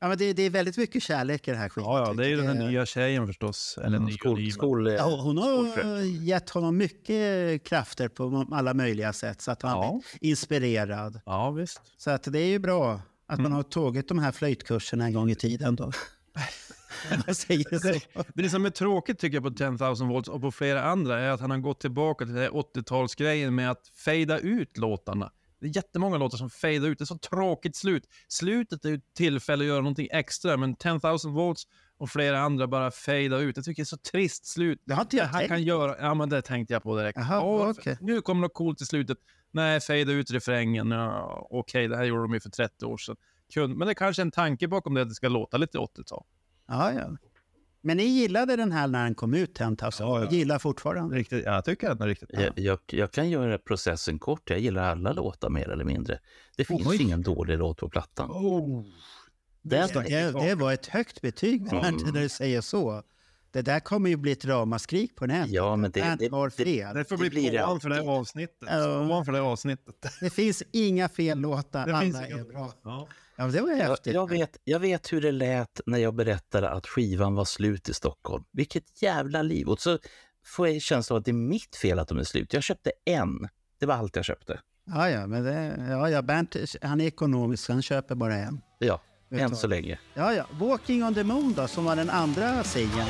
ja men det, det är väldigt mycket kärlek i det här skitet. ja, ja det är ju den här nya tjejen förstås. Eller nya skol, skol, Ja, hon har gett honom mycket krafter på alla möjliga sätt så att han Ja. blir inspirerad. Ja, visst. Så att det är ju bra att Mm. man har tagit de här flöjtkurserna en gång i tiden. Då. Säger så. Det som är tråkigt tycker jag på 10,000 volts och på flera andra är att han har gått tillbaka till den här 80-talsgrejen med att fejda ut låtarna. Det är jättemånga låtar som fejdar ut. Det är så tråkigt slut. Slutet är ett tillfälle att göra någonting extra, men 10,000 volts och flera andra bara fejda ut. Jag tycker det är så trist slut. Det har inte jag han tänkt. kan göra... Ja, men det tänkte jag på direkt. Jaha, Åh, okej. Nu kommer något coolt i slutet. Nej, fejda ut refrängen. Ja, Okej, det här gjorde de ju för 30 år sedan. Kun- Men det är kanske en tanke bakom det att det ska låta lite 80-tal. Ja, ja. Men ni gillade den här när den kom ut, 10,000? Ja, ja. Gillar fortfarande? Riktigt, ja, jag tycker att den är riktigt bra. Jag, jag, jag kan göra processen kort. Jag gillar alla låtar mer eller mindre. Det finns Oj. ingen dålig låt på plattan. Den, Det, det var ett högt betyg Bernt, när du säger så. Det där kommer ju bli ett ramaskrik på nätet. Ja, men det- Bernt det- har det- fel. Det får Det bli det för det här avsnittet. Påan för det här avsnittet. Det finns inga fel låtar, Det alla finns är inga- bra. Ja. Ja, men det var jag, häftigt. jag, vet, jag vet hur det lät när jag berättade att skivan var slut i Stockholm. Vilket jävla liv! Och så får jag känslan av att det är mitt fel att de är slut. Jag köpte en. Det var allt jag köpte. Ja, ja, men det, ja, ja, Bernt han är ekonomisk, han köper bara en. Ja, än så länge. Ja, ja. Walking on the moon då, som var den andra singeln.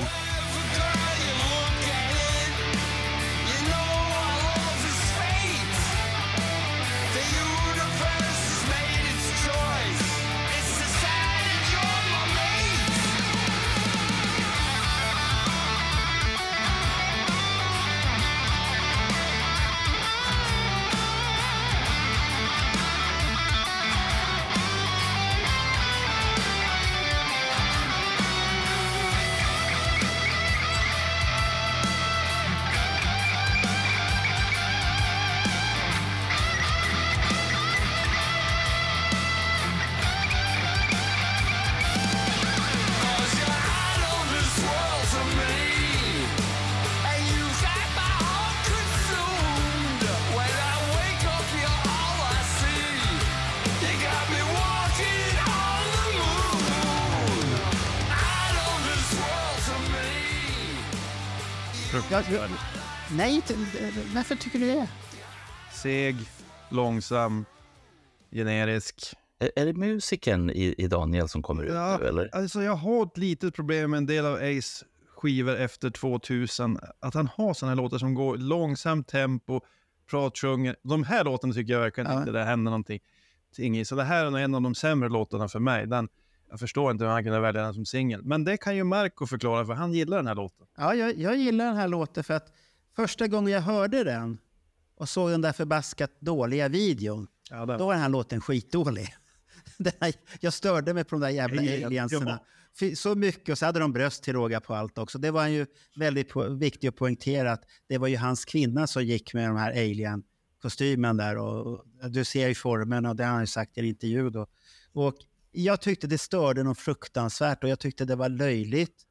Nej, inte, varför tycker du det? Seg, långsam, generisk. Är, är det musiken i, i Daniel som kommer ut Ja, nu, eller? Alltså jag har ett litet problem med en del av Ace skivor efter 2000. Att han har såna här låtar som går långsamt tempo, pratsjunger. De här låtarna tycker jag verkligen Ja. inte det händer någonting ting i. Så det här är nog en av de sämre låtarna för mig. Den, jag förstår inte hur han kunde välja den som singel. Men det kan ju Marco förklara, för han gillar den här låten. Ja, jag, jag gillar den här låten för att första gången jag hörde den och såg den där förbaskat dåliga videon, Ja, då var den här låten skitdålig. Här, jag störde mig på de där jävla alienserna. Så mycket, och så hade de bröst till råga på allt också. Det var ju väldigt viktigt att poängtera att det var ju hans kvinna som gick med de här alien-kostymen där. Och, och du ser ju formen och det har han ju sagt i en intervju då. Och jag tyckte det störde något fruktansvärt och jag tyckte det var löjligt.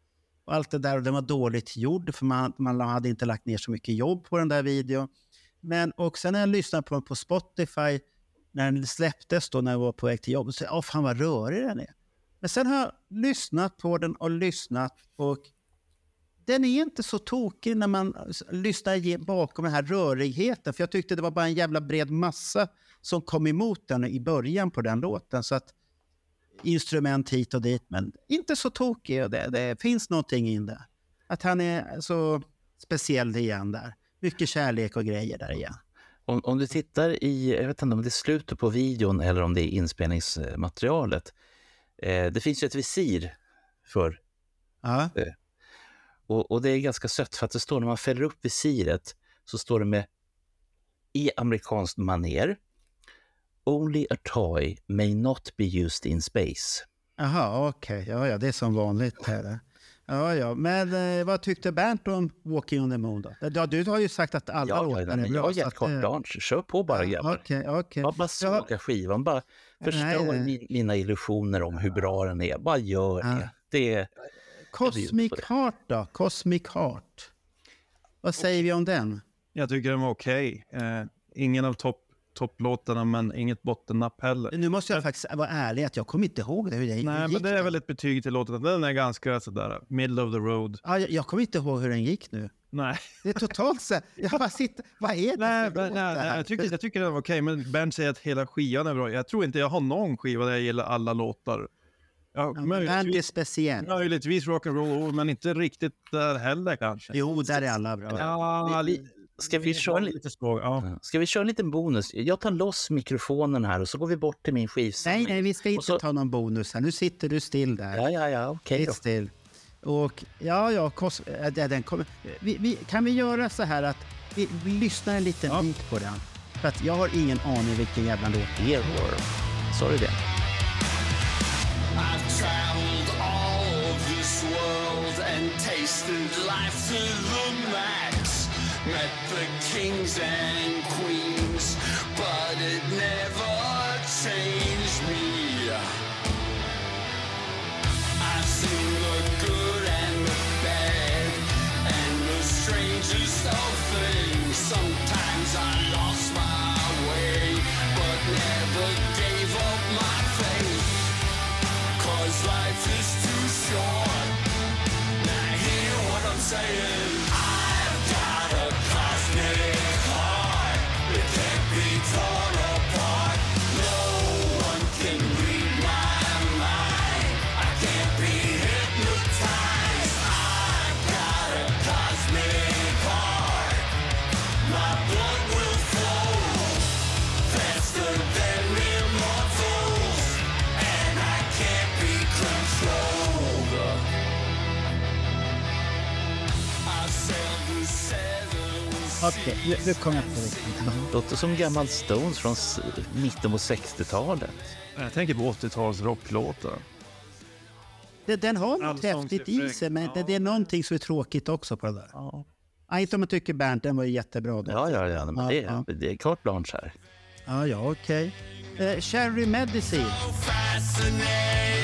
Och allt det där och den var dåligt gjord för man, man hade inte lagt ner så mycket jobb på den där videon. Men och sen när jag lyssnade på den på Spotify när den släpptes då när jag var på väg till jobbet så åh fan vad rörig den är. Men sen har jag lyssnat på den och lyssnat och den är inte så tokig när man lyssnar bakom den här rörigheten. För jag tyckte det var bara en jävla bred massa som kom emot den i början på den låten. Så att instrument hit och dit, men inte så tokig. Och det, det finns någonting in där. Att han är så speciell igen där. Mycket kärlek och grejer där igen. Om, om du tittar i, jag vet inte om det är slutet på videon eller om det är inspelningsmaterialet. Eh, det finns ju ett visir för, Ja, och, och det är ganska sött för att det står när man fäller upp visiret så står det med i amerikanskt maner Only a toy may not be used in space. Jaha, okej. Ja, ja, det är som vanligt. Här. Ja, ja. Men eh, vad tyckte Bernt om Walking on the Moon då? Ja, du har ju sagt att alla Ja, låtar ja, är men bra. jag har gett carte eh, blanche. Kör på bara grabbar. Okej, okej. Bara, bara Ja. såga skivan, bara förstör nej. min, mina illusioner om hur bra den är. Bara gör Ja. det. det är, Cosmic det. Heart då? Cosmic Heart. Vad säger vi om den? Jag tycker den var okej. Eh, ingen av topp topplåtarna, men inget bottennapp heller. Nu måste jag faktiskt vara ärlig att jag kommer inte ihåg det. Hur det Nej, gick men det är väl ett betyg till låten. Den är ganska sådär middle of the road. Ja, jag, jag kommer inte ihåg hur den gick nu. Nej, Det är totalt så jag bara sitter, vad är det nej, för nej, låt nej, här? jag, tycker, jag tycker den var okej, men Bernt säger att hela skivan är bra. Jag tror inte jag har någon skiva där jag gillar alla låtar. Ja, Ja, Bernt är speciell. möjligtvis rock'n'roll, men inte riktigt där heller kanske. Jo, där är alla bra. Ja, vi- ska vi köra en li- lite svag? Ja. Ska vi köra en liten bonus? Jag tar loss mikrofonen här och så går vi bort till min skivsamling. Nej, nej, vi ska inte så- ta någon bonus här. Nu sitter du still där. Ja, ja, ja, okej. Sitt still. Och ja, ja, kos, äh, den kommer, vi, vi, kan vi göra så här att vi, vi lyssnar en liten Ja. bit på den? För att jag har ingen aning vilken jävla låt det är. Sa du det? I've traveled all of this world and tasted life. Met the kings and queens, Okej, nu, nu kom jag på det. Låter som gammal Stones från mitten på 60-talet. Jag tänker på 80-tals rocklåtar. det. Den har något häftigt i sig, men det, det är någonting som är tråkigt också på det där. Ja, Ja, inte om man tycker Bernt, den var ju jättebra. Då. ja, ja, ja men det, Ja, är, det är carte blanche här. ja, ja okej. Eh, Cherry Medicine. fascinating.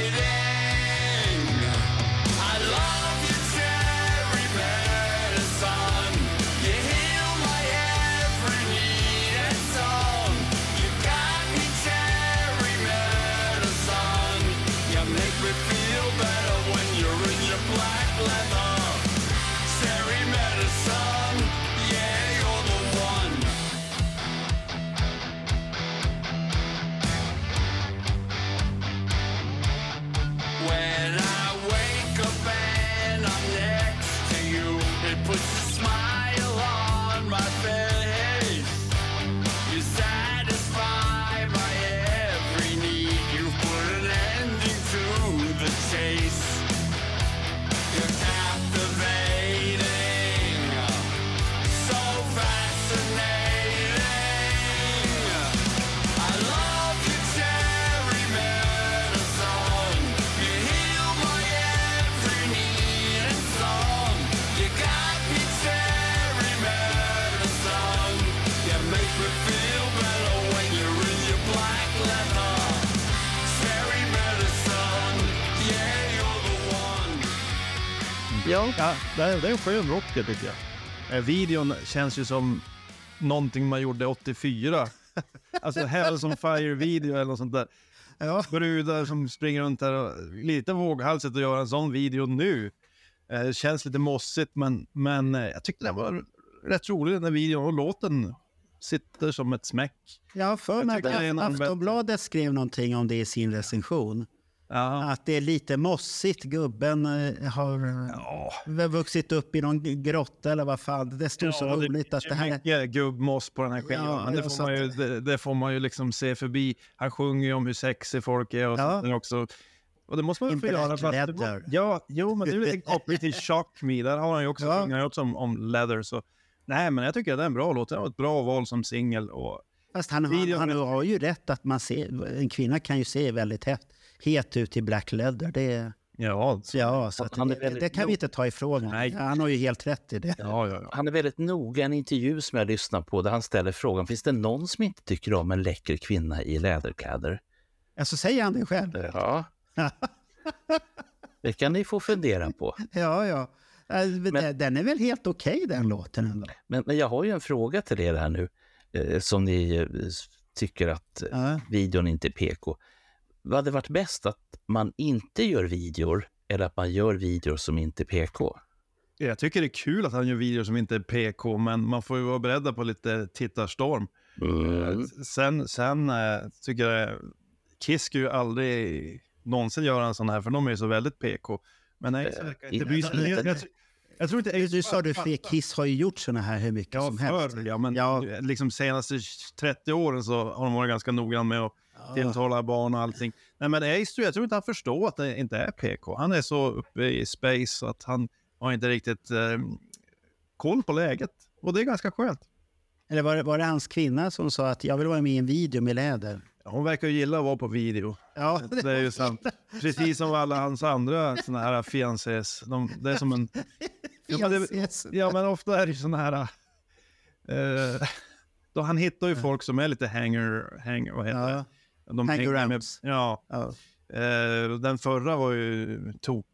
Ja, Ja, det är, det är en skön rock det tycker jag. Eh, videon känns ju som någonting man gjorde 84. alltså Hell som Fire-video eller något sånt där. Ja. Brudar som springer runt här och lite våghalsigt att göra en sån video nu. Eh, Det känns lite mossigt men, men eh, jag tyckte den var rätt rolig den där videon och låten sitter som ett smäck. Jag har för mig att Aftonbladet skrev någonting om det i sin recension. Ja. Att det är lite mossigt. Gubben eh, har eh, vuxit upp i någon grotta eller vad fan. Det stod så Ja, det roligt att det här... mycket gubbmoss på den här skivan. Ja, det, ja, så får man ju, det, det får man ju liksom se förbi. Han sjunger ju om hur sexig folk är och Ja. också. Och det måste man ju få göra. för att- leather. Ja, jo, men det är lite koppling till Shock Me. Där har han ju också, Ja. också om, om leather. Så. Nej, men jag tycker att det är en bra låt. Det var ett bra val som singel. Och... Fast han, han, han har ju rätt att man ser... En kvinna kan ju se väldigt het, het ut i black leather. Det, Ja, så, ja, så att Han det, väldigt det kan vi inte ta ifrån honom. Nej. Han har ju helt rätt i det. ja, ja, ja. Han är väldigt noga i en intervju som jag lyssnar på där han ställer frågan, finns det någon som inte tycker om en läcker kvinna i läderkläder? Alltså säger han det själv? Ja. Det kan ni få fundera på. Ja, ja. Äh, Men- den är väl helt okej den låten ändå. Men, men jag har ju en fråga till er här nu, eh, som ni eh, tycker att Ja. videon inte är PK. Vad hade varit bäst, att man inte gör videor eller att man gör videor som inte är PK? Jag tycker det är kul att han gör videor som inte är PK, men man får ju vara beredda på lite tittarstorm. Mm. Sen, sen äh, tycker jag, Kiss ska ju aldrig någonsin göra en sån här, för de är ju så väldigt PK. Men nej, så verkar inte bry sig. Jag, jag, jag tror inte... Du sa du fel, Kiss har ju gjort såna här hur mycket Ja, som helst. förr, ja, men Ja. liksom senaste 30 åren så har de varit ganska noggrann med att tilltala barn och allting. Nej, men Ace, tror jag tror inte han förstår att det inte är PK. Han är så uppe i space att han har inte riktigt eh, koll på läget. Och det är ganska skönt. Eller var det, var det hans kvinna som sa att jag vill vara med i en video med läder? Hon verkar ju gilla att vara på video. Ja, Det är ju sant. Precis som alla hans andra såna här fiancés. De, det är som en... Ja men, det, ja, men ofta är det ju såna här... Eh, då han hittar ju folk som är lite hanger... hanger vad heter Ja. De Hangarounds. ja. Ja. Eh, den förra var ju tok.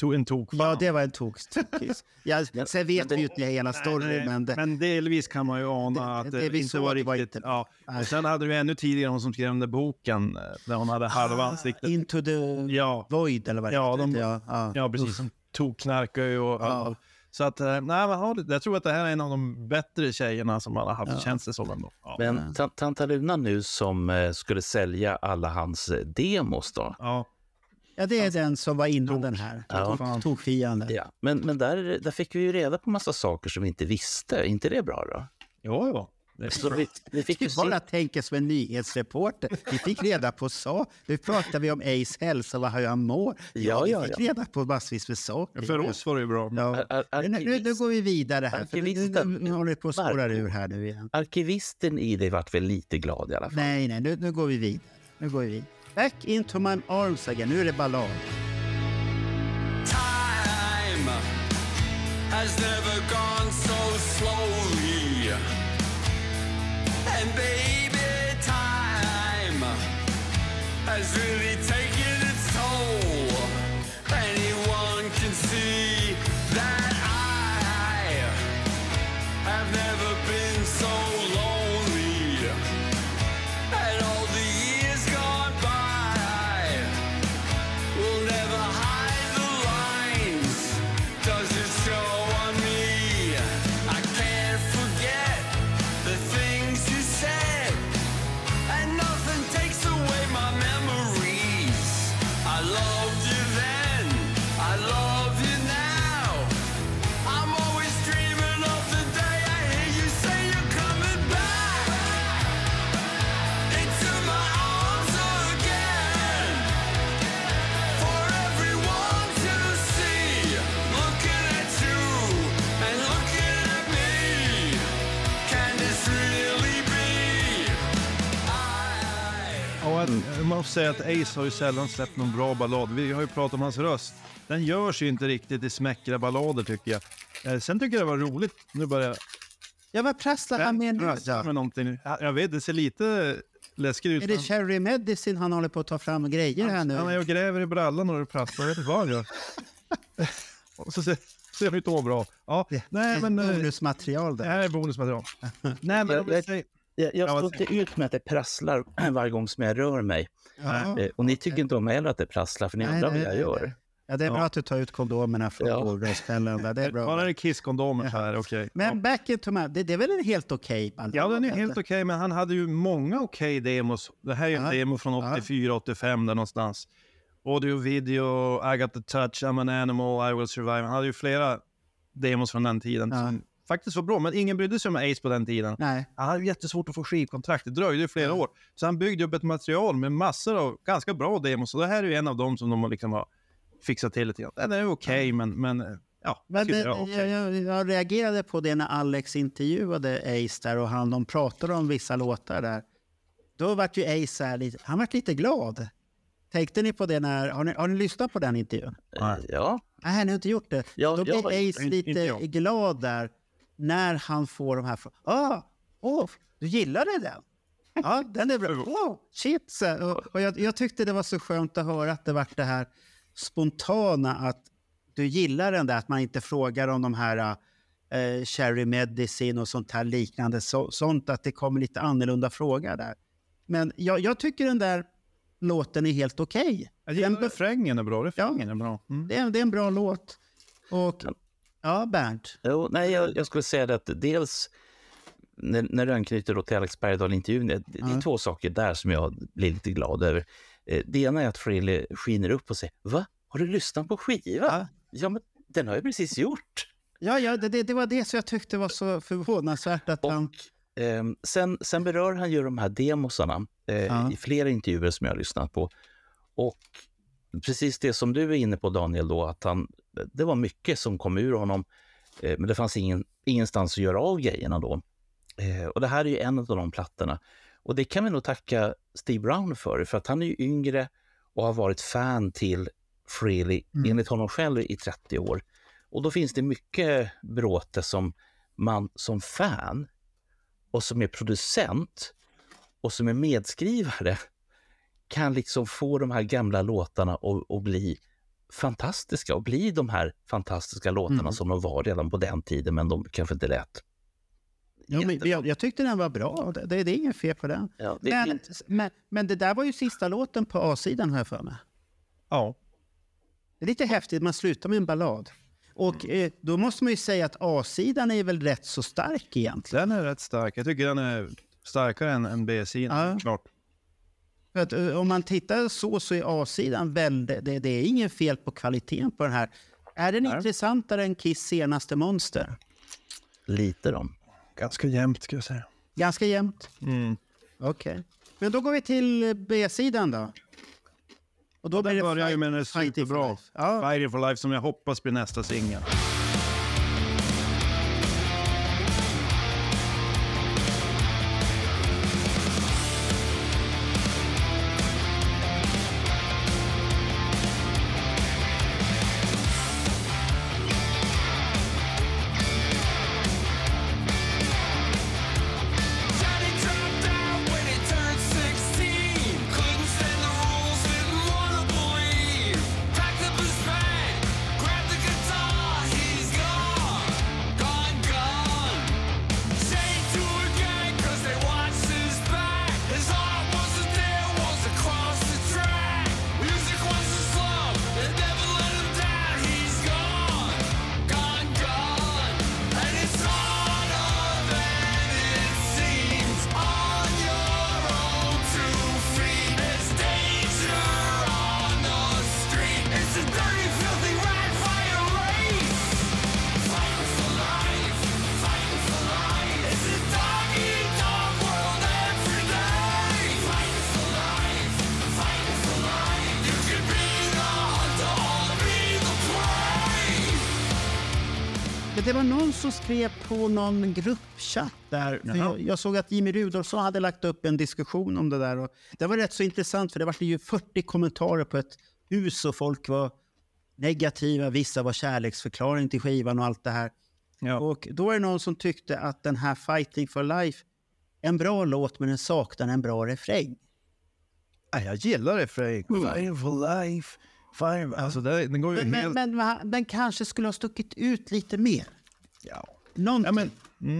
To, en tok. ja, det var en tokskiss. Ja, sen vet vi ju inte hela storyn, men det, men delvis kan man ju ana Det- att det det, inte var var riktigt. inte- Ja. Och sen hade vi ännu tidigare hon som skrev den där boken eh, där hon hade halva ansiktet. Into the Ja, void eller vad det Ja, de- ja, ja. Ja, precis. Som tokknarkar ju och... Ja. Så att, eh, nej, men jag tror att det här är en av de bättre tjejerna som man har haft, känns det som ändå. Ja. Men ta- Tanta Luna nu som eh, skulle sälja alla hans eh, demos då? ja. ja, det är den som var innan den här. Ja. Tokfian. där. Ja. Men, men där, där fick vi ju reda på massa saker som vi inte visste. inte det bra då? Jo, jo. Så vi, vi fick ju bara tänker som en nyhetsreporter. Vi fick reda på så. Nu pratar vi om Ace hälsa och hur han mår. Ja, vi ja, fick ja. reda på massvis med saker. För oss var det ju bra. Ja. Ar- ar- Nu, nu, nu går vi vidare här. För nu, nu, arkivisten håller det på att spåra ur här nu igen. arkivisten i dig vart väl lite glad i alla fall. Nej, nej, nu, nu går vi vidare. Nu går vi vidare. Back into my arms again. Nu är det ballad. Time has never gone so slowly. And baby, time has really taken säga att Ace har ju sällan släppt någon bra ballad. Vi har ju pratat om hans röst. Den görs ju inte riktigt i smäckra ballader tycker jag. Eh, Sen tycker jag det var roligt. Nu börjar jag Ja, vad prasslar han med nu då? med någonting. Ja, Jag vet, det ser lite läskigt ut. Är det Cherry Medicine han håller på att ta fram grejer här nu? Han är och gräver i brallan och det prasslar. Jag vet inte vad han gör. Och så ser, ser att må bra. Ja, nej men... eh, Bonusmaterial Det där. här är bonusmaterial. nej men Jag-. Jag, jag Ja, står inte ut med att det prasslar varje gång som jag rör mig. Ja. Eh, Och ni tycker inte om heller att det prasslar, för ni Nej, undrar vad jag gör. nej. Ja, det är bra att du tar ut kondomerna från Ja. där. Det är Ja, bra. det är kisskondomer så här, okej. Men back into my... Det, det är väl en helt okej ballad? Ja, den är helt okej, men han hade ju många okej demos. Det här är ju en Ja. demo från 84, 85 där någonstans. Audio, video, I got the touch, I'm an animal, I will survive. Han hade ju flera demos från den tiden Ja. som faktiskt var bra, men ingen brydde sig om Ace på den tiden. Nej. Han hade jättesvårt att få skivkontrakt, det dröjde ju flera år. Så han byggde upp ett material med massor av ganska bra demos. Och det här är ju en av dem som de liksom har fixat till lite grann. Den är okej, men, men eh, ja. Men, men, jag- okej. jag, jag, jag reagerade på det när Alex intervjuade Ace där och han, de pratade om vissa låtar där. Då vart ju Ace så här lite, han vart lite glad. Tänkte ni på det när, har ni, har ni lyssnat på den intervjun? Ja, Nej, ni har inte gjort det. Ja, Då har- Ace inte- lite glad där när han får de här frågorna. Åh, du gillade den? Ja, den är bra. Oh, shit! Och, och jag, jag tyckte det var så skönt att höra att det vart det här spontana att du gillar den där, att man inte frågar om de här eh, cherry medicine och sånt här liknande. Så, sånt att det kommer lite annorlunda frågor där. Men jag, jag tycker den där låten är helt okej. Den be- refrängen är bra, refrängen är bra. Mm. det, är, det är en bra låt. Och, ja, Bernt. Jo, nej, jag, jag skulle säga att dels när, när du anknyter till Alex Bergdahl-intervjun, det, det är två saker där som jag blir lite glad över. Eh, Det ena är att Frehley skiner upp och säger Va? Har du lyssnat på skiva? Ja. Ja, men den har jag precis gjort. Ja, ja det, det, var det som jag tyckte var så förvånansvärt att han... Och ehm, sen, sen berör han ju de här demosarna eh, Ja. i flera intervjuer som jag har lyssnat på. Och precis det som du är inne på Daniel, då, att han, det var mycket som kom ur honom, eh, men det fanns ingen, ingenstans att göra av grejerna då. Eh, och det här är ju en av de plattorna. Och det kan vi nog tacka Steve Brown för, för att han är ju yngre och har varit fan till Frehley, enligt honom själv, i 30 år. Och då finns det mycket bråte som man som fan och som är producent och som är medskrivare kan liksom få de här gamla låtarna att bli fantastiska och bli de här fantastiska låtarna Mm. som de var redan på den tiden, men de kanske inte lät. Ja, men jag, jag tyckte den var bra. Det, det, det är inget fel på den. Ja, det Men, men, men det där var ju sista låten på A-sidan, har jag för mig. Ja. Det är lite häftigt, man slutar med en ballad. Och eh, då måste man ju säga att A-sidan är väl rätt så stark egentligen. Den är rätt stark. Jag tycker den är starkare än, än B-sidan, Ja. klart. För att, eh, om man tittar så så är A-sidan väldigt... Det, det är inget fel på kvaliteten på den här. Är den Nej. intressantare än Kiss senaste Monster? lite de. Ganska jämnt, ska jag säga. Ganska jämnt? Mm. Okej. Men då går vi till B-sidan då. Och då Den börjar ju med den Fighting for superbra Life. Ja. Fighting for Life som jag hoppas blir nästa singel. Var som skrev på någon gruppchatt där. För jag, jag såg att Jimmy Rudolfsson hade lagt upp en diskussion om det där. Och det var rätt så intressant för det var ju 40 kommentarer på ett hus och folk var negativa. Vissa var kärleksförklaring till skivan och allt det här. Ja. Och då är det någon som tyckte att den här Fighting for Life, en bra låt men den saknar en bra refräng. Jag gillar refräng. Fighting for life. Fighting... Alltså, det, den går ju Men, men, helt... men va- den kanske skulle ha stuckit ut lite mer. Ja. Någonting. Ja, men,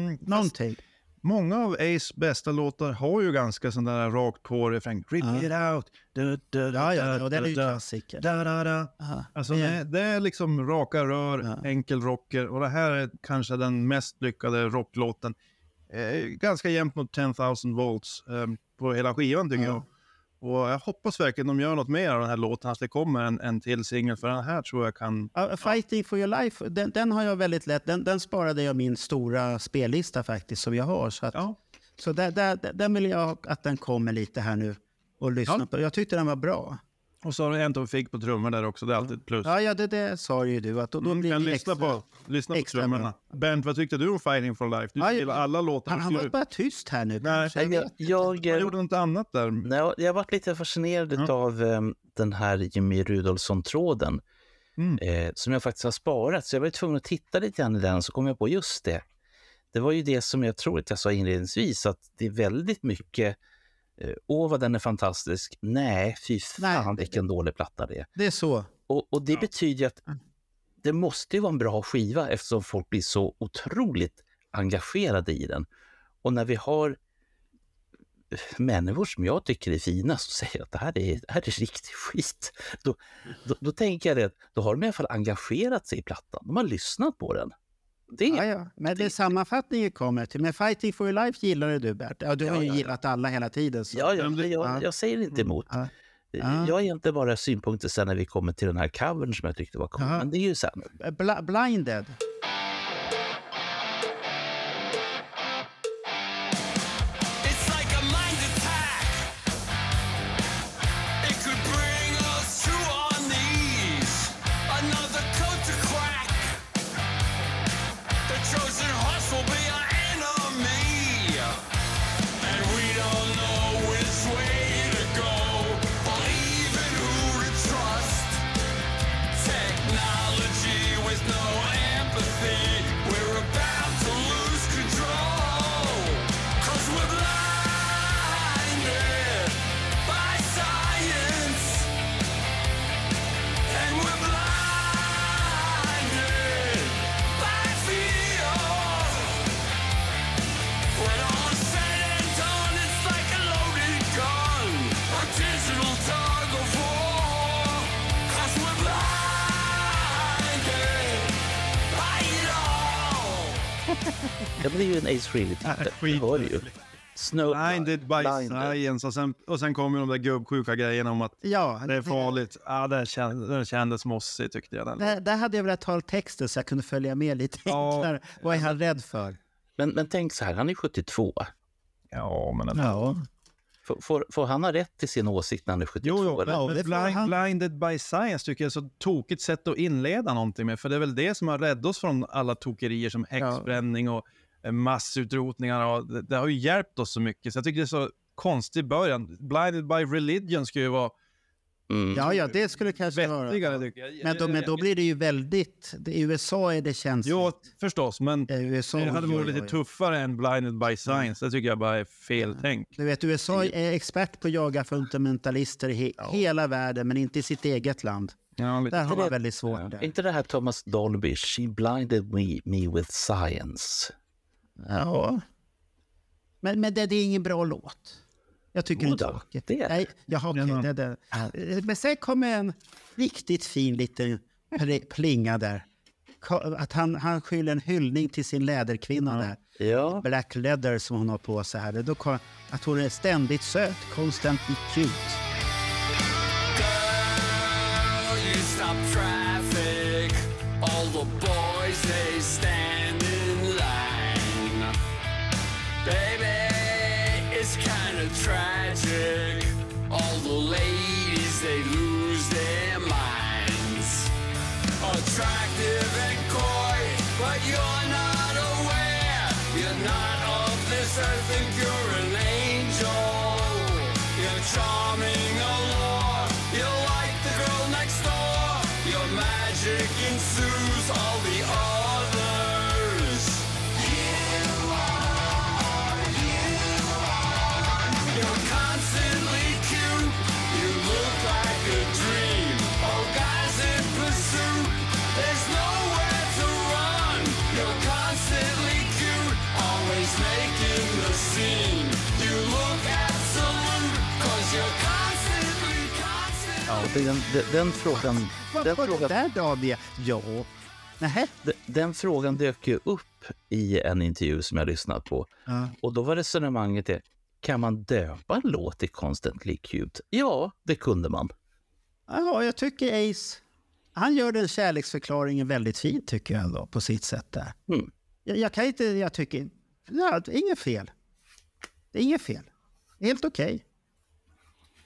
mm, Någonting. många av Ace bästa låtar har ju ganska sån där rakt på refräng. Rip Ja. it out. Du, du, du, Ja, ja, den är ju klassiker. Da, da, da. Aha. Alltså, Ja. det, det är liksom raka rör, Ja. enkel rocker och det här är kanske den mest lyckade rocklåten. Eh, ganska jämnt mot 10,000 volts eh, på hela skivan tycker Ja. jag. Och jag hoppas verkligen de gör något mer av den här låten, att det kommer en, en till singel, för den här tror jag kan... Ja, Fighting for your life, den, den har jag väldigt lätt. Den, den sparade jag min stora spellista faktiskt som jag har. Så, att, Ja, så där, där, där- den vill jag att den kommer lite här nu och lyssna Ja. på. Jag tyckte den var bra. Och så har du Anton Figg på trummor där också, det är alltid ett plus. Ja, ja det, det sa ju du. Att då, då Mm, blir kan det lyssna extra. på, lyssna på extra trummorna. Bernt, vad tyckte du om Fighting for Life? Du Ja, gillar alla låtar. Han, han var bara tyst här nu. Nej, jag Jag, jag, Han gjorde något annat där. Nej, jag har varit lite fascinerad av em, den här Jimmy Rudolfsson-tråden Mm. eh, som jag faktiskt har sparat. Så jag var tvungen att titta lite grann i den, så kom jag på just det. Det var ju det som jag tror att jag sa inledningsvis, att det är väldigt mycket Åh, vad den är fantastisk. Nej, fy Nej, fan det- vilken dålig platta det är. Det är så. Och, och det Ja. betyder att det måste ju vara en bra skiva eftersom folk blir så otroligt engagerade i den. Och när vi har människor som jag tycker är fina som säger att det här är, det här är riktig skit. Då, då, då tänker jag det, då har de i alla fall engagerat sig i plattan. De har lyssnat på den. Det, Ja, ja. Men det är sammanfattningen kommer till. Men Fighting for your life gillade du Bert. Ja, du har ju ja, ja. gillat alla hela tiden. Så. ja, ja, Men jag, ja. jag säger inte emot. Ja. Ja. Jag har inte bara synpunkter sen när vi kommer till den här covern som jag tyckte var cool. Men det är ju sen. Bl- blinded. Ju en Ace Frehley-titel. Det hör ju. Snow... Blinded by Blinded. science. Och sen, och sen kommer de där gubbsjuka grejerna om att Ja, det är farligt. Ja, det, känd, det kändes mossig tyckte jag. Den. Där, där hade jag velat ta texten så jag kunde följa med lite Ja. enklare. Vad är han rädd för? Men, men tänk så här, han är 72. Ja, men... Ja, Får, får, får han ha rätt till sin åsikt när han är 72? Jo, jo? Ja, men det får blind, han. Blinded by Science tycker jag är så tokigt sätt att inleda någonting med. För det är väl det som har räddat oss från alla tokerier som häxbränning och eh, massutrotningar. Och det, det har ju hjälpt oss så mycket. Så jag tycker det är så konstig början. Blinded by Religion ska ju vara Mm. ja, ja det skulle kanske vettigare vara. jag. Men då, men då blir det ju väldigt... det- I USA är det känsligt. Jo, förstås, men USA, det hade varit lite oj. tuffare än Blinded by Science. Det tycker jag bara är fel tänk. Du vet, USA är expert på att jaga fundamentalister i he hela världen, men inte i sitt eget land. Ja, lite. Där har man det- väldigt svårt. Där. inte det här Thomas Dolby, She blinded me, me with science? Ja. Men, men det, det är ingen bra låt. Jag tycker inte då, det. Nej, Den har- det, det. Men sen kommer en riktigt fin liten pl- plinga där. Att han, han skyller en hyllning till sin läderkvinna där. Ja. Black leather som hon har på sig här. Då, kom- att hon är ständigt söt, constantly cute. Girl, den, den, den frågan... Vad Den var det frågan, där Daniel? Ja. Nähä. den, den frågan dök ju upp i en intervju som jag lyssnat på. Ja. Och då var resonemanget det, kan man döpa en låt till Constantly Cute? Ja, det kunde man. Ja, jag tycker Ace, han gör den kärleksförklaringen väldigt fint tycker jag ändå, på sitt sätt där. Mm. Jag, jag kan inte, jag tycker, ja, det inget fel. Det är inget fel. Helt okej.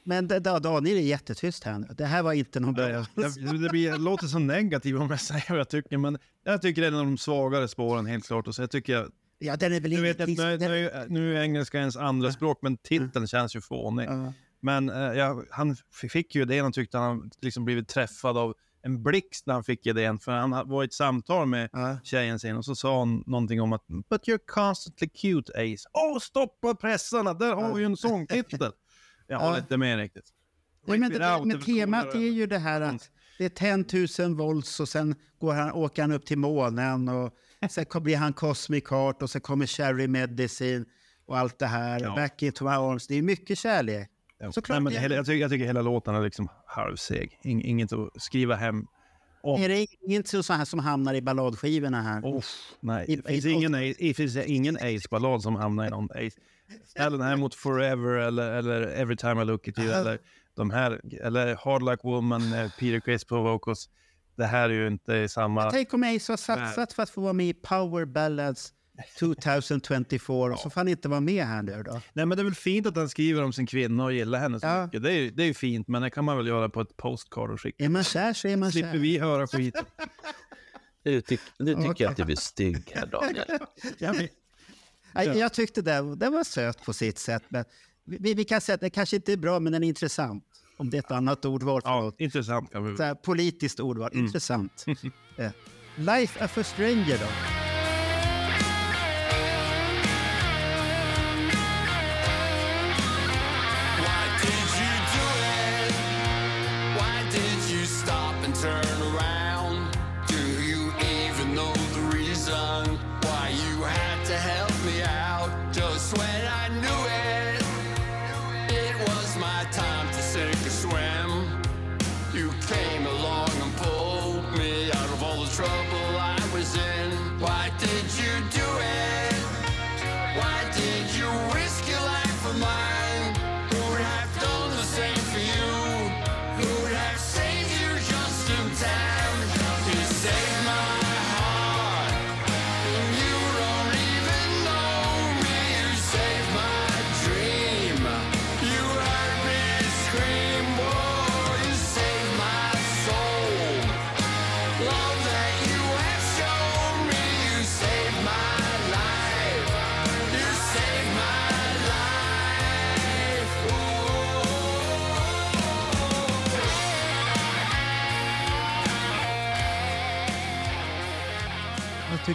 Men Daniel är jättetyst här nu. Det här var inte någon bra. Det, det, det, blir, det låter så negativt om jag säger vad jag tycker, men jag tycker det är en av de svagare spåren helt klart. Och så jag tycker jag, Ja, den är väl jag vet nu, nu, nu är engelska ens andra språk, men titeln känns ju fånig. Men eh, ja, han fick ju idén och tyckte han liksom blivit träffad av en blixt när han fick idén. För han var i ett samtal med Ja. tjejen sin och så sa hon någonting om att “But you're constantly cute Ace”. Åh, stoppa pressarna! Där har vi ju en sångtitel. Jag håller Ja. inte med riktigt. Nej, men, det, men temat är ju det här att det är 10 000 volts och sen går han, åker han upp till månen och sen blir han Cosmic Heart och sen kommer Cherry Medicine och allt det här. Ja. Back into my arms. Det är mycket kärlek. Ja. Såklart Nej, hela, jag, tycker, jag tycker hela låten är liksom halvseg. In, inget att skriva hem. Och, Är det inte så här som hamnar i balladskivorna här? oh, nej, I- det finns, i- ingen, det finns ingen Ace-ballad som hamnar i någon Ace. Ställ den här mot Forever eller, eller Every time I look at you eller de här, eller Hard Like Woman, Peter Criss på vocals. Det här är ju inte samma... Tänk om Ace har satsat för att få vara med i Power Ballads 2024 och så får han inte vara med här nu då. Nej, men det är väl fint att han skriver om sin kvinna och gillar henne så Ja. mycket. Det är, ju- det är ju fint, men det kan man väl göra på ett postcard och skicka. Är man kär så är man Slipper kär. vi höra skit. Nu, tyck, nu tycker jag att du blir stygg här, Daniel. Jag tyckte det, det var söt på sitt sätt. Men vi, vi kan säga att det kanske inte är bra, men den är intressant. Om det är ett annat ordval. Ja, intressant kan vi politiskt ordval. Mm. Intressant. Eh, Life of a stranger då?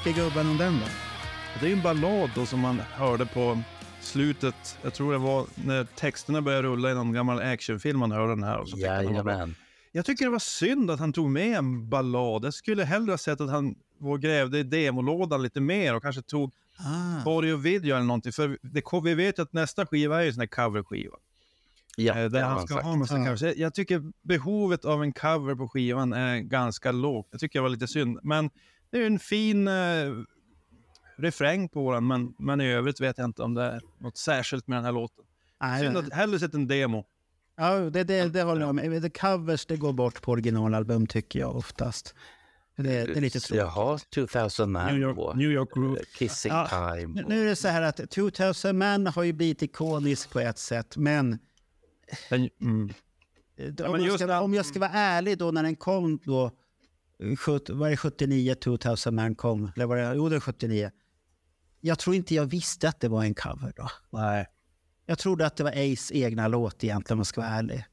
Tycker gubben om den då? Det är ju en ballad då som man hörde på slutet. Jag tror det var när texterna började rulla i någon gammal actionfilm man hörde den här. Och så. Jajamän. Jag tycker det var synd att han tog med en ballad. Jag skulle hellre ha sett att han var och grävde i demolådan lite mer och kanske tog Ah. audio video eller någonting. För det, vi vet ju att nästa skiva är ju en sån här coverskiva. Ja, eh, det där han ska ha massa Ja. covers. Jag, jag tycker behovet av en cover på skivan är ganska lågt. Jag tycker det var lite synd. Men det är en fin eh, refräng på den. Men, men i övrigt vet jag inte om det är något särskilt med den här låten. Nej, Synd att hellre sett en demo. Ja, det, det, det håller jag med. The covers det går bort på originalalbum tycker jag oftast. Det, det är lite tråkigt. Jaha, 2000 Man New York, på New York Group. Kissing Ja, Time. Nu- Nu är det så här att 2000 Man har ju blivit ikonisk på ett sätt, men Den, mm. eh, om, men jag ska, om jag ska vara ärlig då när den kom då, eh, var det 79 2000 Man kom? Eller var det, jo, det är 79. Jag tror inte jag visste att det var en cover då. Nej. Jag trodde att det var Ace egna låt egentligen om jag ska vara ärlig.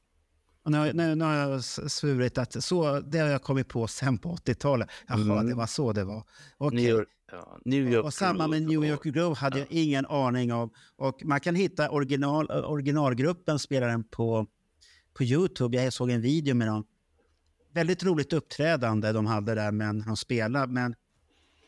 Och nu, nu, nu har jag svurit att så, det har jag kommit på sen på 80-talet. Jaha, Mm. det var så det var. Okej. New York, ja, New York Och samma med Groove New York Grove hade jag ingen aning om. Och man kan hitta original, originalgruppen, spelar den på, på Youtube. Jag såg en video med dem. Väldigt roligt uppträdande de hade där, men de spelade. Men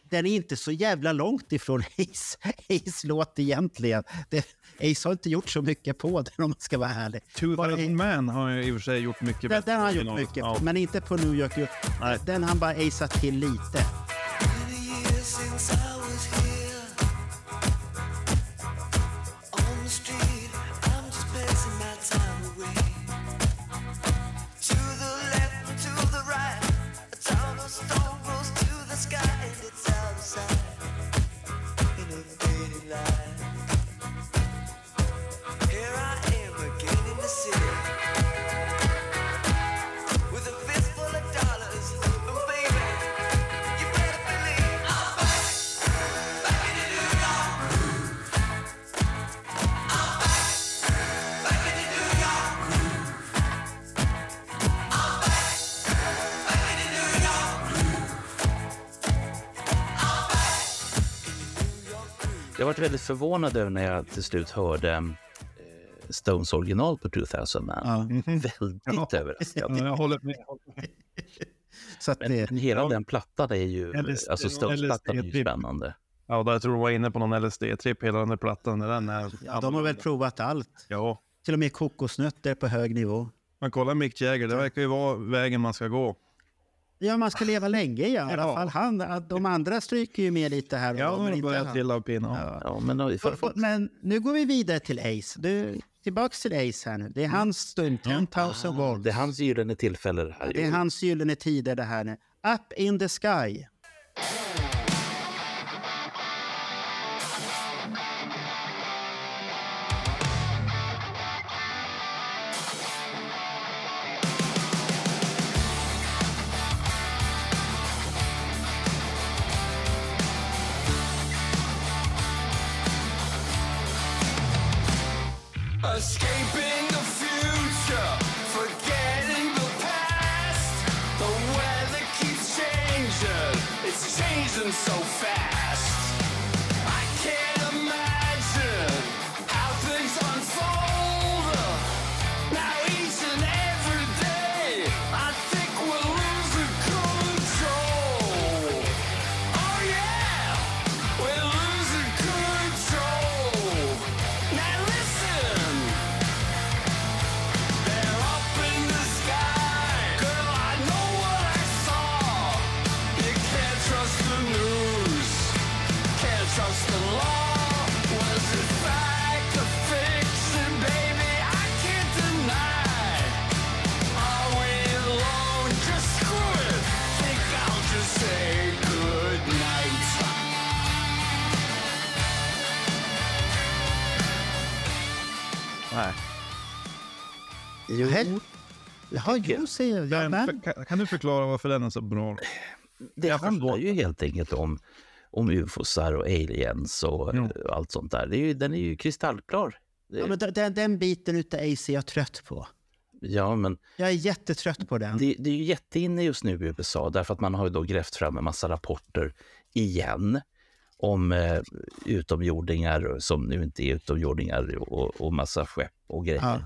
den är inte så jävla långt ifrån Ace, Ace låt egentligen. Det, Ace har inte gjort så mycket på den om man ska vara ärlig. Bara- 2000 Man har ju i och för sig gjort mycket Den, bättre den har han gjort mycket, Ja. men inte på New York. Nej. Den han bara aceat till lite. Jag varit väldigt förvånad över när jag till slut hörde eh, Stones original på 2000 Man. Ja. Väldigt överraskad. Ja, jag håller med. Så att det, Men hela den plattan är ju, LSD alltså Stones-plattan är ju spännande. Ja, där jag tror de var inne på någon LSD-tripp hela den där plattan. Den är ja, de har väl provat allt. Ja, Till och med kokosnötter på hög nivå. men kolla Mick Jagger, det verkar ju vara vägen man ska gå. Ja, man ska leva länge i alla Ja. fall. Han, att de andra stryker ju med lite här och Ja, men han. trilla av pinnen. Ja. Ja, men, Men nu går vi vidare till Ace. Du, tillbaks till Ace här nu. Det är hans stund, 10,000 volt. det är hans gyllene tillfälle det här. Det är hans gyllene tider det här nu. Up in the sky. escape. Jo. Jaha, jo, säger jag. Ja, Men, kan, kan du förklara varför den är så bra? det jag handlar ju helt enkelt om, om ufosar och aliens och Jo. eh, allt sånt där. Det är ju, den är ju kristallklar. Ja, men den, den biten utav Ace är jag trött på. ja, men Jag är jättetrött på den. det, det är ju jätteinne just nu i USA därför att man har ju då grävt fram en massa rapporter igen om eh, utomjordingar som nu inte är utomjordingar och, och massa skepp och grejer. Ja.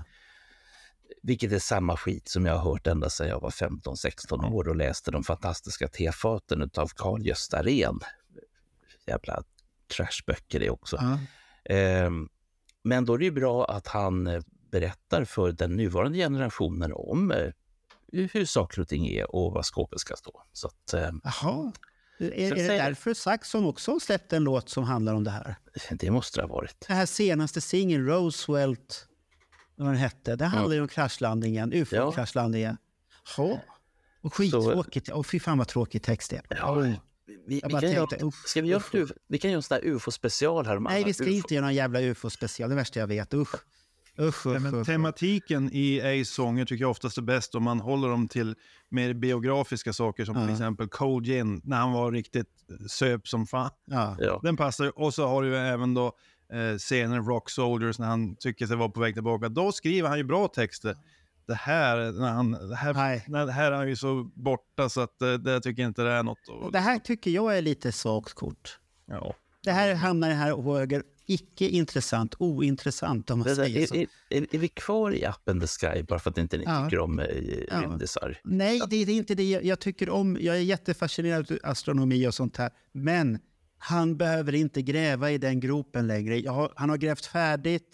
Vilket är samma skit som jag har hört ända sedan jag var 15-16 år och läste de fantastiska tefaten av Carl-Gösta Rehn. Jävla trashböcker det också. Ja. Ehm, men då är det ju bra att han eh, berättar för den nuvarande generationen om eh, hur saker och ting är och vad skåpet ska stå. Så att, eh, Jaha. Är, är det säger- därför Saxon också har släppt en låt som handlar om det här? det måste det ha varit. Det här senaste singeln, Roosevelt, vad den hette, det handlar ju om kraschlandningen, ufo-kraschlandningen. Ja. Och skittråkigt. Och fy fan vad tråkig text det är. Ja, vi, vi, kan tänkte, göra, ska vi göra uff, ett UFO, vi kan göra en sån där ufo-special här Nej, vi ska UFO. inte göra någon jävla ufo-special. Det är värsta jag vet. Usch. Usch, usch, men usch. tematiken i Ace sånger tycker jag oftast är bäst om man håller dem till mer biografiska saker som till Ja. exempel Cold Gin när han var riktigt söp som fan. Ja. Ja. Den passar ju. Och så har du även då eh, scenen Rock Soldiers när han tycker sig vara på väg tillbaka. Då skriver han ju bra texter. Det här, när han, det här, Nej. när, det här är han ju så borta så att eh, det tycker jag inte det är något. Det här tycker jag är lite svagt kort. ja. Det här hamnar i här höger. Icke intressant, ointressant om man Det där, säger så. är, är, är vi kvar i appen The Sky bara för att inte ni Ja. tycker om eh, Ja. rymdisar? Nej, det, det är inte det jag, jag tycker om. Jag är jättefascinerad av astronomi och sånt här. Men han behöver inte gräva i den gropen längre. Har, han har grävt färdigt.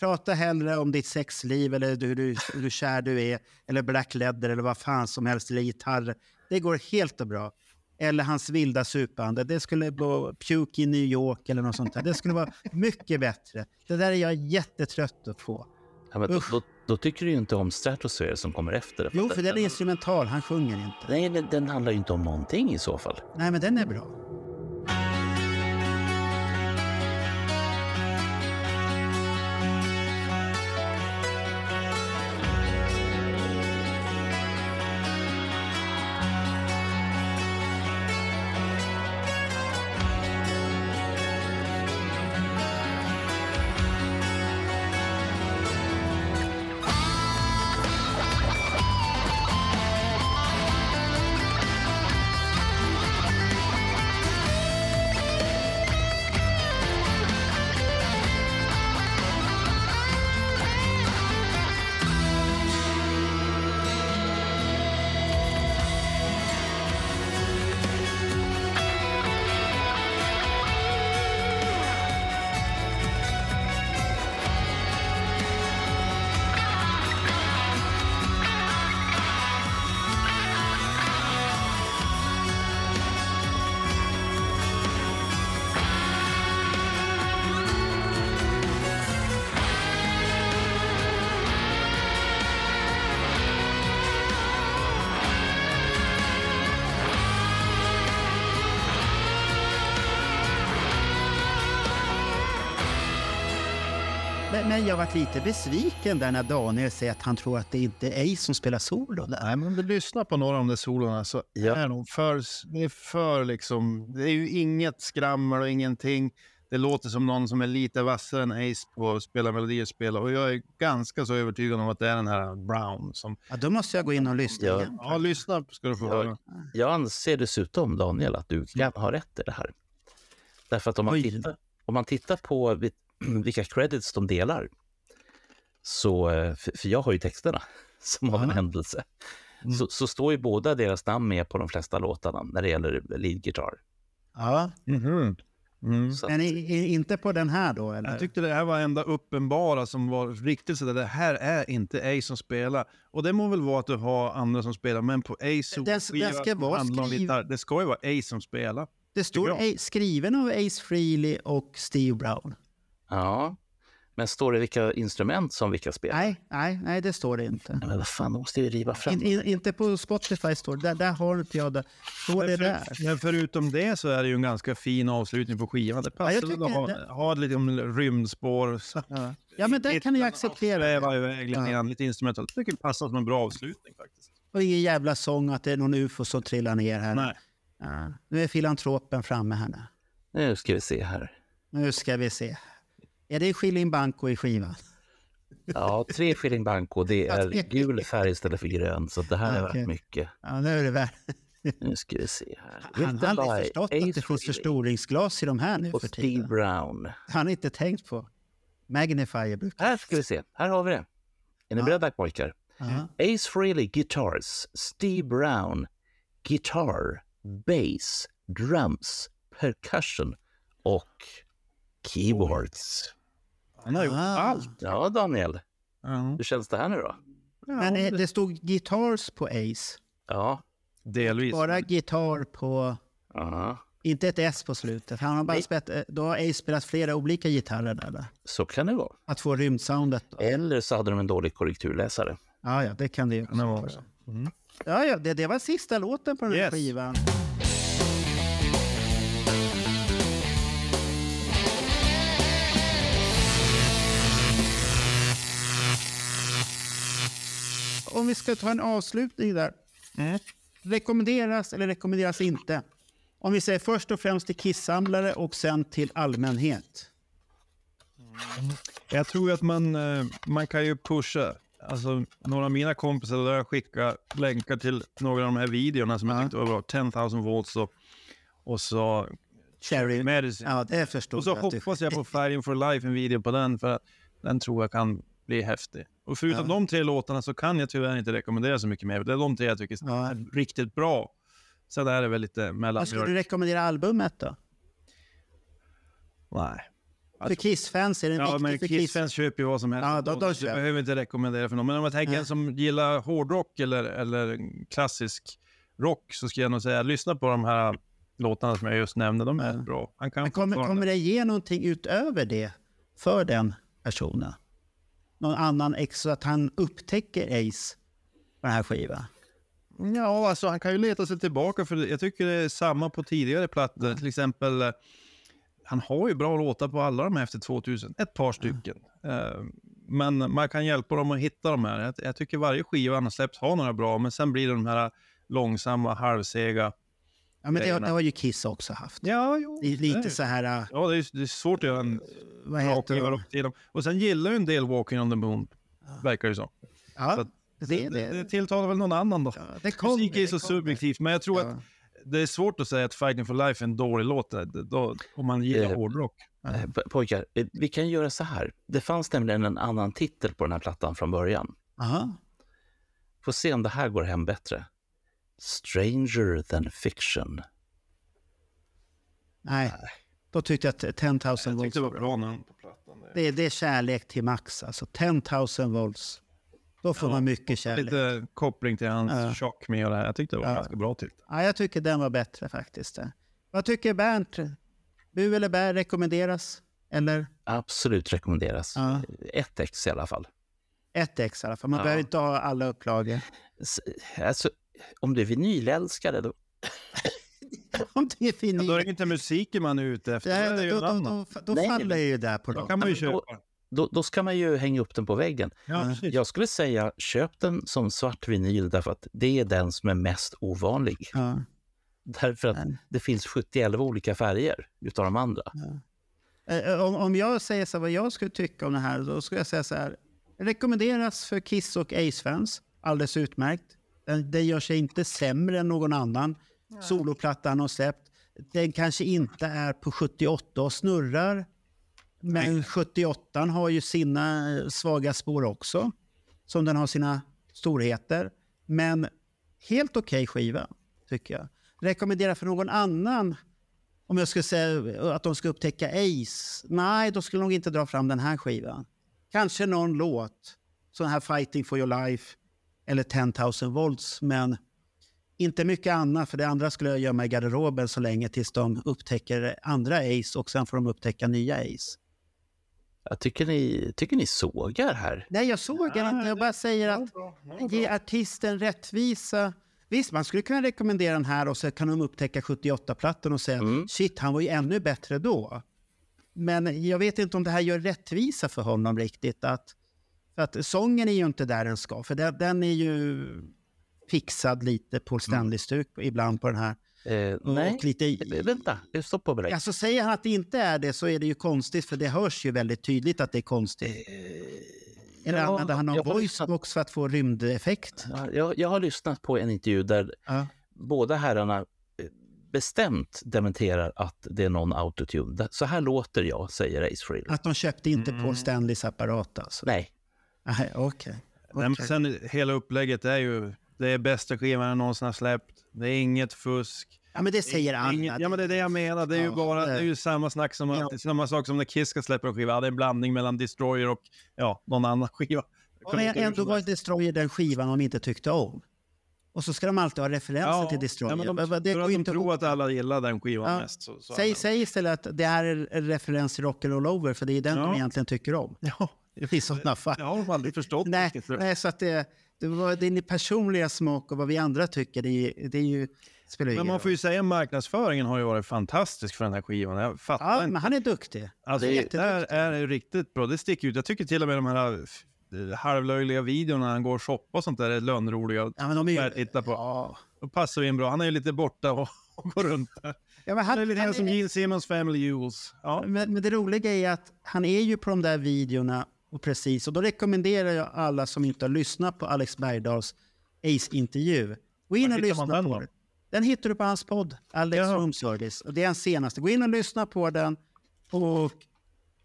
Prata hellre om ditt sexliv eller hur, du, hur kär du är. Eller Black Leather eller vad fan som helst. Eller gitarr. Det går helt och bra. Eller hans vilda supande. Det skulle vara Puke i New York eller något sånt där. Det skulle vara mycket bättre. Det där är jag jättetrött på. Ja, men då, då, då tycker du inte om Stratosphere som kommer efter. Jo, för den är instrumental. Han sjunger inte. Nej, den handlar ju inte om någonting i så fall. Nej, men den är bra. Men, jag varit lite besviken där när Daniel säger att han tror att det inte är Ace som spelar solo där. Nej, men om du lyssnar på några av de där solorna så Ja. är de för, det är för liksom, det är ju inget skrammel och ingenting. Det låter som någon som är lite vassare än Ace på att spela melodier och spela. Och jag är ganska så övertygad om att det är den här Brown som... Ja, då måste jag gå in och lyssna Ja. igen. Ja, lyssna ska du få Ja. höra. Jag anser dessutom, Daniel, att du kan ha rätt i det här. Därför att om man, Oj. tittar, om man tittar på vilka credits de delar, så, eh, för jag har ju texterna som av en händelse, så, så står ju båda deras namn med på de flesta låtarna när det gäller lead guitar. Ja, Mhm. Mm. Att, men i, i, inte på den här då? Eller? Jag tyckte det här var enda uppenbara som var riktigt sådär, det här är inte Ace som spelar. Och det må väl vara att du har andra som spelar, men på Ace Den- skiva den ska vara skriv- Det ska ju vara Ace som spelar. det står. A- skriven av Ace Frehley och Steve Brown. Ja. Men står det vilka instrument som vilka spelar? Nej, nej, nej, det står det inte. Ja, Men vad fan, då måste vi riva fram. In, in, inte på Spotify står det. Där, där har inte jag det. Står det Men, där? men förutom det så är det ju en ganska fin avslutning på skivan. Det Ja, passar jag tycker att ha, det- ha lite om rymdspår. Så. Ja, ja men det kan jag acceptera. Sväva iväg lite Ja. lite instrumentalt. Jag tycker det passar som en bra avslutning faktiskt. Och ingen jävla sång att det är någon ufo som trillar ner här. Nej. Ja, nu är filantropen framme här nu. Nu ska vi se här. Nu ska vi se. Är det Shilling Banco i skivan? Ja, tre shilling banco, det Ja, är gul färg istället för grön, så det här är Okej. värt mycket. Ja, nu är det värt. Nu ska vi se här. Han har aldrig förstått att det Ace finns förstoringsglas i de här nu och för Steve tiden. Brown. Han har inte tänkt på. Magnifier brukar... Här ska vi se. Här har vi det. Är ni beredda pojkar? Ja. Ace Frehley Guitars, Steve Brown Guitar, Bass, Drums, Percussion och Keyboards. Han har gjort Ah. allt. Ja, Daniel. Ja. Hur känns det här nu då? Men eh, det stod Guitars på Ace. Ja. Delvis. Bara gitarr på... ja. Inte ett S på slutet. Han har bara spelat, eh, då har Ace spelat flera olika gitarrer där. där. Så kan det vara. Att få rymdsoundet. Då. Eller så hade de en dålig korrekturläsare. Ja, ja, det kan det ju det vara så. Ja, ja, det, det var sista låten på den här Yes. skivan. Om vi ska ta en avslutning där. Rekommenderas eller rekommenderas inte? Om vi säger först och främst till kissamlare och sen till allmänhet. Jag tror att man, eh, man kan ju pusha. Alltså, några av mina kompisar där jag skickar länkar till några av de här videorna som jag Ja. tyckte var bra. 10,000 volts och, och så Cherry. Medicine. Ja, det förstod och så jag. hoppas jag på Fighting for Life, en video på den, för att den tror jag kan bli häftig. Och förutom Ja. de tre låtarna så kan jag tyvärr inte rekommendera så mycket mer. Det är de tre jag tycker Ja. är riktigt bra. Sen är det väl lite Vad skulle du rekommendera albumet då? Nej. För Kiss-fans är det Ja, viktigt men Kiss-fans köper ju vad som helst. Ja, de du köper. behöver inte rekommendera för någon. Men om man tänker en som gillar hårdrock eller, eller klassisk rock så ska jag nog säga lyssna på de här låtarna som jag just nämnde. De är Ja. bra. Han kan Men kommer, kommer det ge någonting utöver det för den personen? Någon annan extra, att han upptäcker Ace på den här skivan? Ja, alltså han kan ju leta sig tillbaka för jag tycker det är samma på tidigare plattor. Till exempel, eh, han har ju bra låtar på alla de här efter 2000. Ett par stycken. Eh, Men man kan hjälpa dem att hitta de här. Jag, jag tycker varje skiva han har släppt har några bra, men sen blir det de här långsamma, halvsega. Ja, men det, har- det har ju Kiss också haft. Ja, jo. Det är det lite så här, äh, Ja, det är, det är svårt att göra en vad bra heter det? dem. Och sen gillar ju en del Walking on the Moon, verkar det som. Så Ja, att- det, Det, det, det tilltalar väl någon annan då. ja, det kommer. Musik är det så kommer. subjektivt, men jag tror Ja. att det är svårt att säga att Fighting for Life är en dålig låt eh, då, om man gillar Eh, hårdrock. Eh, po- Pojkar, eh, vi kan göra så här. Det fanns nämligen en annan titel på den här plattan från början. Aha. Får se om det här går hem bättre. Stranger than fiction. Nej, då tyckte jag att 10 000 Jag volts tyckte det var bra. namn på plattan. Det är, det är kärlek till max, alltså 10 000 volts. Då får man mycket kärlek. Lite koppling till hans Ja. chock med och det här. Jag tyckte det var Ja. ganska bra till. Ja, jag tycker den var bättre faktiskt. Vad tycker Bernt? Bu eller bär rekommenderas? Eller Absolut rekommenderas. Ja. Ett ex i alla fall. ett ex i alla fall. Man Ja. behöver inte ha alla upplagor. Alltså, om du är vinylälskare, då, Om det är Ja, då är vinyl. det inte musiken man är ute efter. Ja, då är det ju då, då, då, då Nej, faller men- ju där på Då dem. kan man ju Ja, då- köpa. då, då ska man ju hänga upp den på väggen. Ja. Jag skulle säga köp den som svart vinyl därför att det är den som är mest ovanlig. Ja. Därför att Nej. det finns 71 olika färger utav de andra. Eh, Om, om jag säger så här, vad jag skulle tycka om det här, då skulle jag säga så här. Rekommenderas för Kiss och Ace-fans. Alldeles utmärkt. Den, den gör sig inte sämre än någon annan soloplatta han har släppt. Den kanske inte är på 78 och snurrar. Men 78 har ju sina eh, svaga spår också. Som den har sina storheter. Men helt okej skiva, tycker jag. Rekommendera för någon annan om jag skulle säga att de ska upptäcka Ace, nej, då skulle de nog inte dra fram den här skivan. Kanske någon låt, sån här Fighting for your life eller 10 000 volts, men inte mycket annat, för det andra skulle jag gömma i garderoben så länge tills de upptäcker andra Ace och sen får de upptäcka nya Ace. Jag tycker ni, tycker ni sågar här. Nej, jag såg inte. Jag bara säger att ge artisten rättvisa. Visst, man skulle kunna rekommendera den här och så kan de upptäcka 78-plattan och säga Mm. shit, han var ju ännu bättre då. Men jag vet inte om det här gör rättvisa för honom riktigt. Att, för att sången är ju inte där den ska, för den, den är ju fixad lite Paul Stanley-stuk ibland på den här. Eh, nej, lite, Eh, vänta. Stopp och belägg. alltså säger han att det inte är det så är det ju konstigt, för det hörs ju väldigt tydligt att det är konstigt. Eller ja, använder han någon jag har voice lyssnat- box för att få rymdeffekt? Ja, jag, jag har lyssnat på en intervju där Ja. båda herrarna eh, bestämt dementerar att det är någon autotune. Så här låter jag, säger Ace Frehley. Att de köpte inte Paul Stanleys apparat alltså? Nej, Nej, okej. Men Okej. sen hela upplägget är ju, det är bästa skivan jag någonsin har släppt. Det är inget fusk. Ja, men det säger alla. Inget, ja men det är det jag menar. Det är ju Ja, bara, det- är ju samma snack som, Ja. samma sak som när Kiss ska släppa en skiva. Det är en blandning mellan Destroyer och, ja, någon annan skiva. Och men ändå var Destroyer den skivan de inte tyckte om. Och så ska de alltid ha referenser till Destroyer. Ja, men de, det för att de inte tror att alla gillar den skivan Ja. mest. Så, så Säg, säg istället att det här är en referens till Rock'n'Roll Over, för det är den Ja. de egentligen tycker om. Ja, I sådana fall. det har de aldrig förstått. Nej, nej, så att det, det var din personliga smak och vad vi andra tycker, det, det är ju, spelar Men man får ju säga att marknadsföringen har ju varit fantastisk för den här skivan. Jag fattar Ja, inte. men han är duktig. Alltså, Det det där är ju riktigt bra. Det sticker ut. Jag tycker till och med de här eh, halvlöjliga videorna när han går och shoppar och sånt där är lönroliga Ja, men de är ju... att titta på. Ja. Då passar vi in bra. Han är ju lite borta och, och går runt där. Ja, men Han han, är lite han som Gene Simmons Family Jewels. Ja. men, men det roliga är att han är ju på de där videorna och precis, och då rekommenderar jag alla som inte har lyssnat på Alex Bergdahls Ace-intervju. Gå in och lyssna den på då? den. Den hittar du på hans podd, Alex Jaha. Room Service. Och det är hans senaste. Gå in och lyssna på den. Och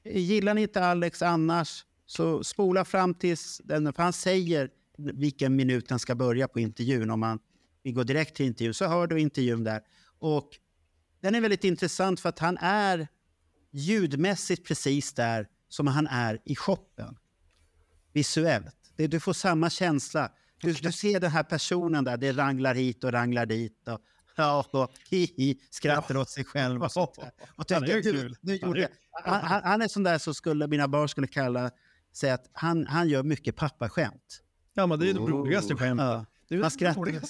gillar ni inte Alex annars, så spola fram tills den, för han säger vilken minut den ska börja på intervjun. Om man vill gå direkt till intervjun så hör du intervjun där. Och den är väldigt intressant för att han är ljudmässigt precis där som han är i shoppen. Visuellt. Det, du får samma känsla. Du, du ser den här personen där, det ranglar hit och ranglar dit. Och, ja, och hi, hi, skrattar åt sig själv och sånt där. Och Han är kul. du, du Han är han, han, är sån där som skulle, mina barn skulle kalla säga att han, han gör mycket pappaskämt. ja, men det är det roligaste skämtet. Ja. Man skrattar,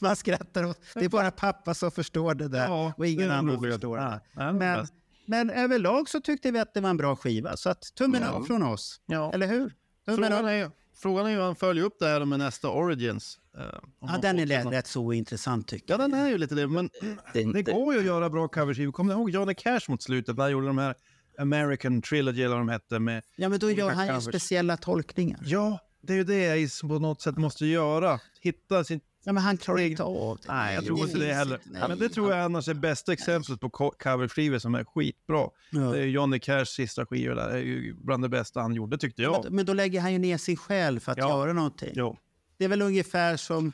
man skrattar åt, det är bara pappa som förstår det där Ja, och ingen annan förstår det. Ja, ja, Men. Men överlag så tyckte vi att det var en bra skiva, så att tummen upp från oss. Ja. Eller hur? Tummen Frågan upp. är, frågan är ju hur han följer upp det här med nästa Origins. eh, Ja, den är fortsätter. rätt så ointressant tycker Ja, den är ju lite det. Men det det går ju att göra bra coverskivor. Kommer ni ihåg Johnny Cash mot slutet när han gjorde de här American Trilogy eller vad de hette med... Ja, men då gör han ju covers. speciella tolkningar. Ja, det är ju det Ace på något sätt måste göra. Hitta sin... Ja, men han klarar inte av det. Nej, jag tror inte det heller. inte. Men det tror jag annars är bästa exemplet på co- coverskivor som är skitbra. Ja. Det är Johnny Cashs sista skivor där. Det är ju bland det bästa han gjorde tyckte jag. Men, men då lägger han ju ner sin själ för att Ja. göra någonting. Jo. Det är väl ungefär som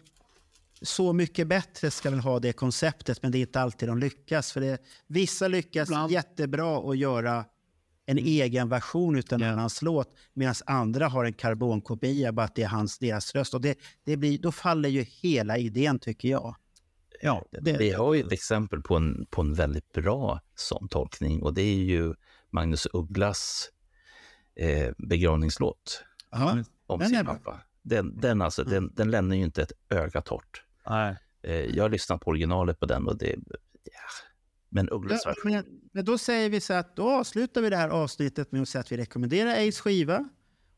Så mycket bättre ska väl ha det konceptet, men det är inte alltid de lyckas. För det, vissa lyckas jättebra att göra en egen version utan en annans låt, medan andra har en karbonkopia, bara att det är hans, deras röst. Och det, det blir, då faller ju hela idén, tycker jag. Ja, Det, Vi har ju ett exempel på en, på en väldigt bra sån tolkning och det är ju Magnus Ugglas eh, begravningslåt ja. om Den sin pappa. Den, den, alltså, den, den lämnar ju inte ett öga torrt. Nej. Eh, jag har lyssnat på originalet på den och det... Ja. Men Ugglas Ja, version, men, då säger vi så att då avslutar vi det här avsnittet med att säga att vi rekommenderar Ace skiva.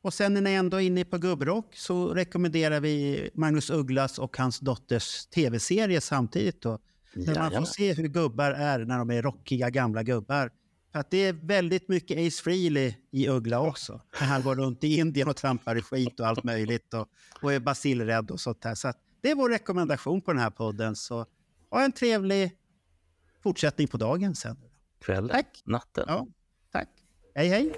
Och sen när ni ändå är inne på gubbrock så rekommenderar vi Magnus Ugglas och hans dotters tv-serie samtidigt. Då, där man får se hur gubbar är när de är rockiga gamla gubbar. För att det är väldigt mycket Ace Frehley i Uggla också. När han går runt i Indien och trampar i skit och allt möjligt och, och är basilrädd och sånt där. Så det är vår rekommendation på den här podden. Så ha en trevlig fortsättning på dagen sen. kvällen, Tack. natten. Ja, tack. Hej, hej.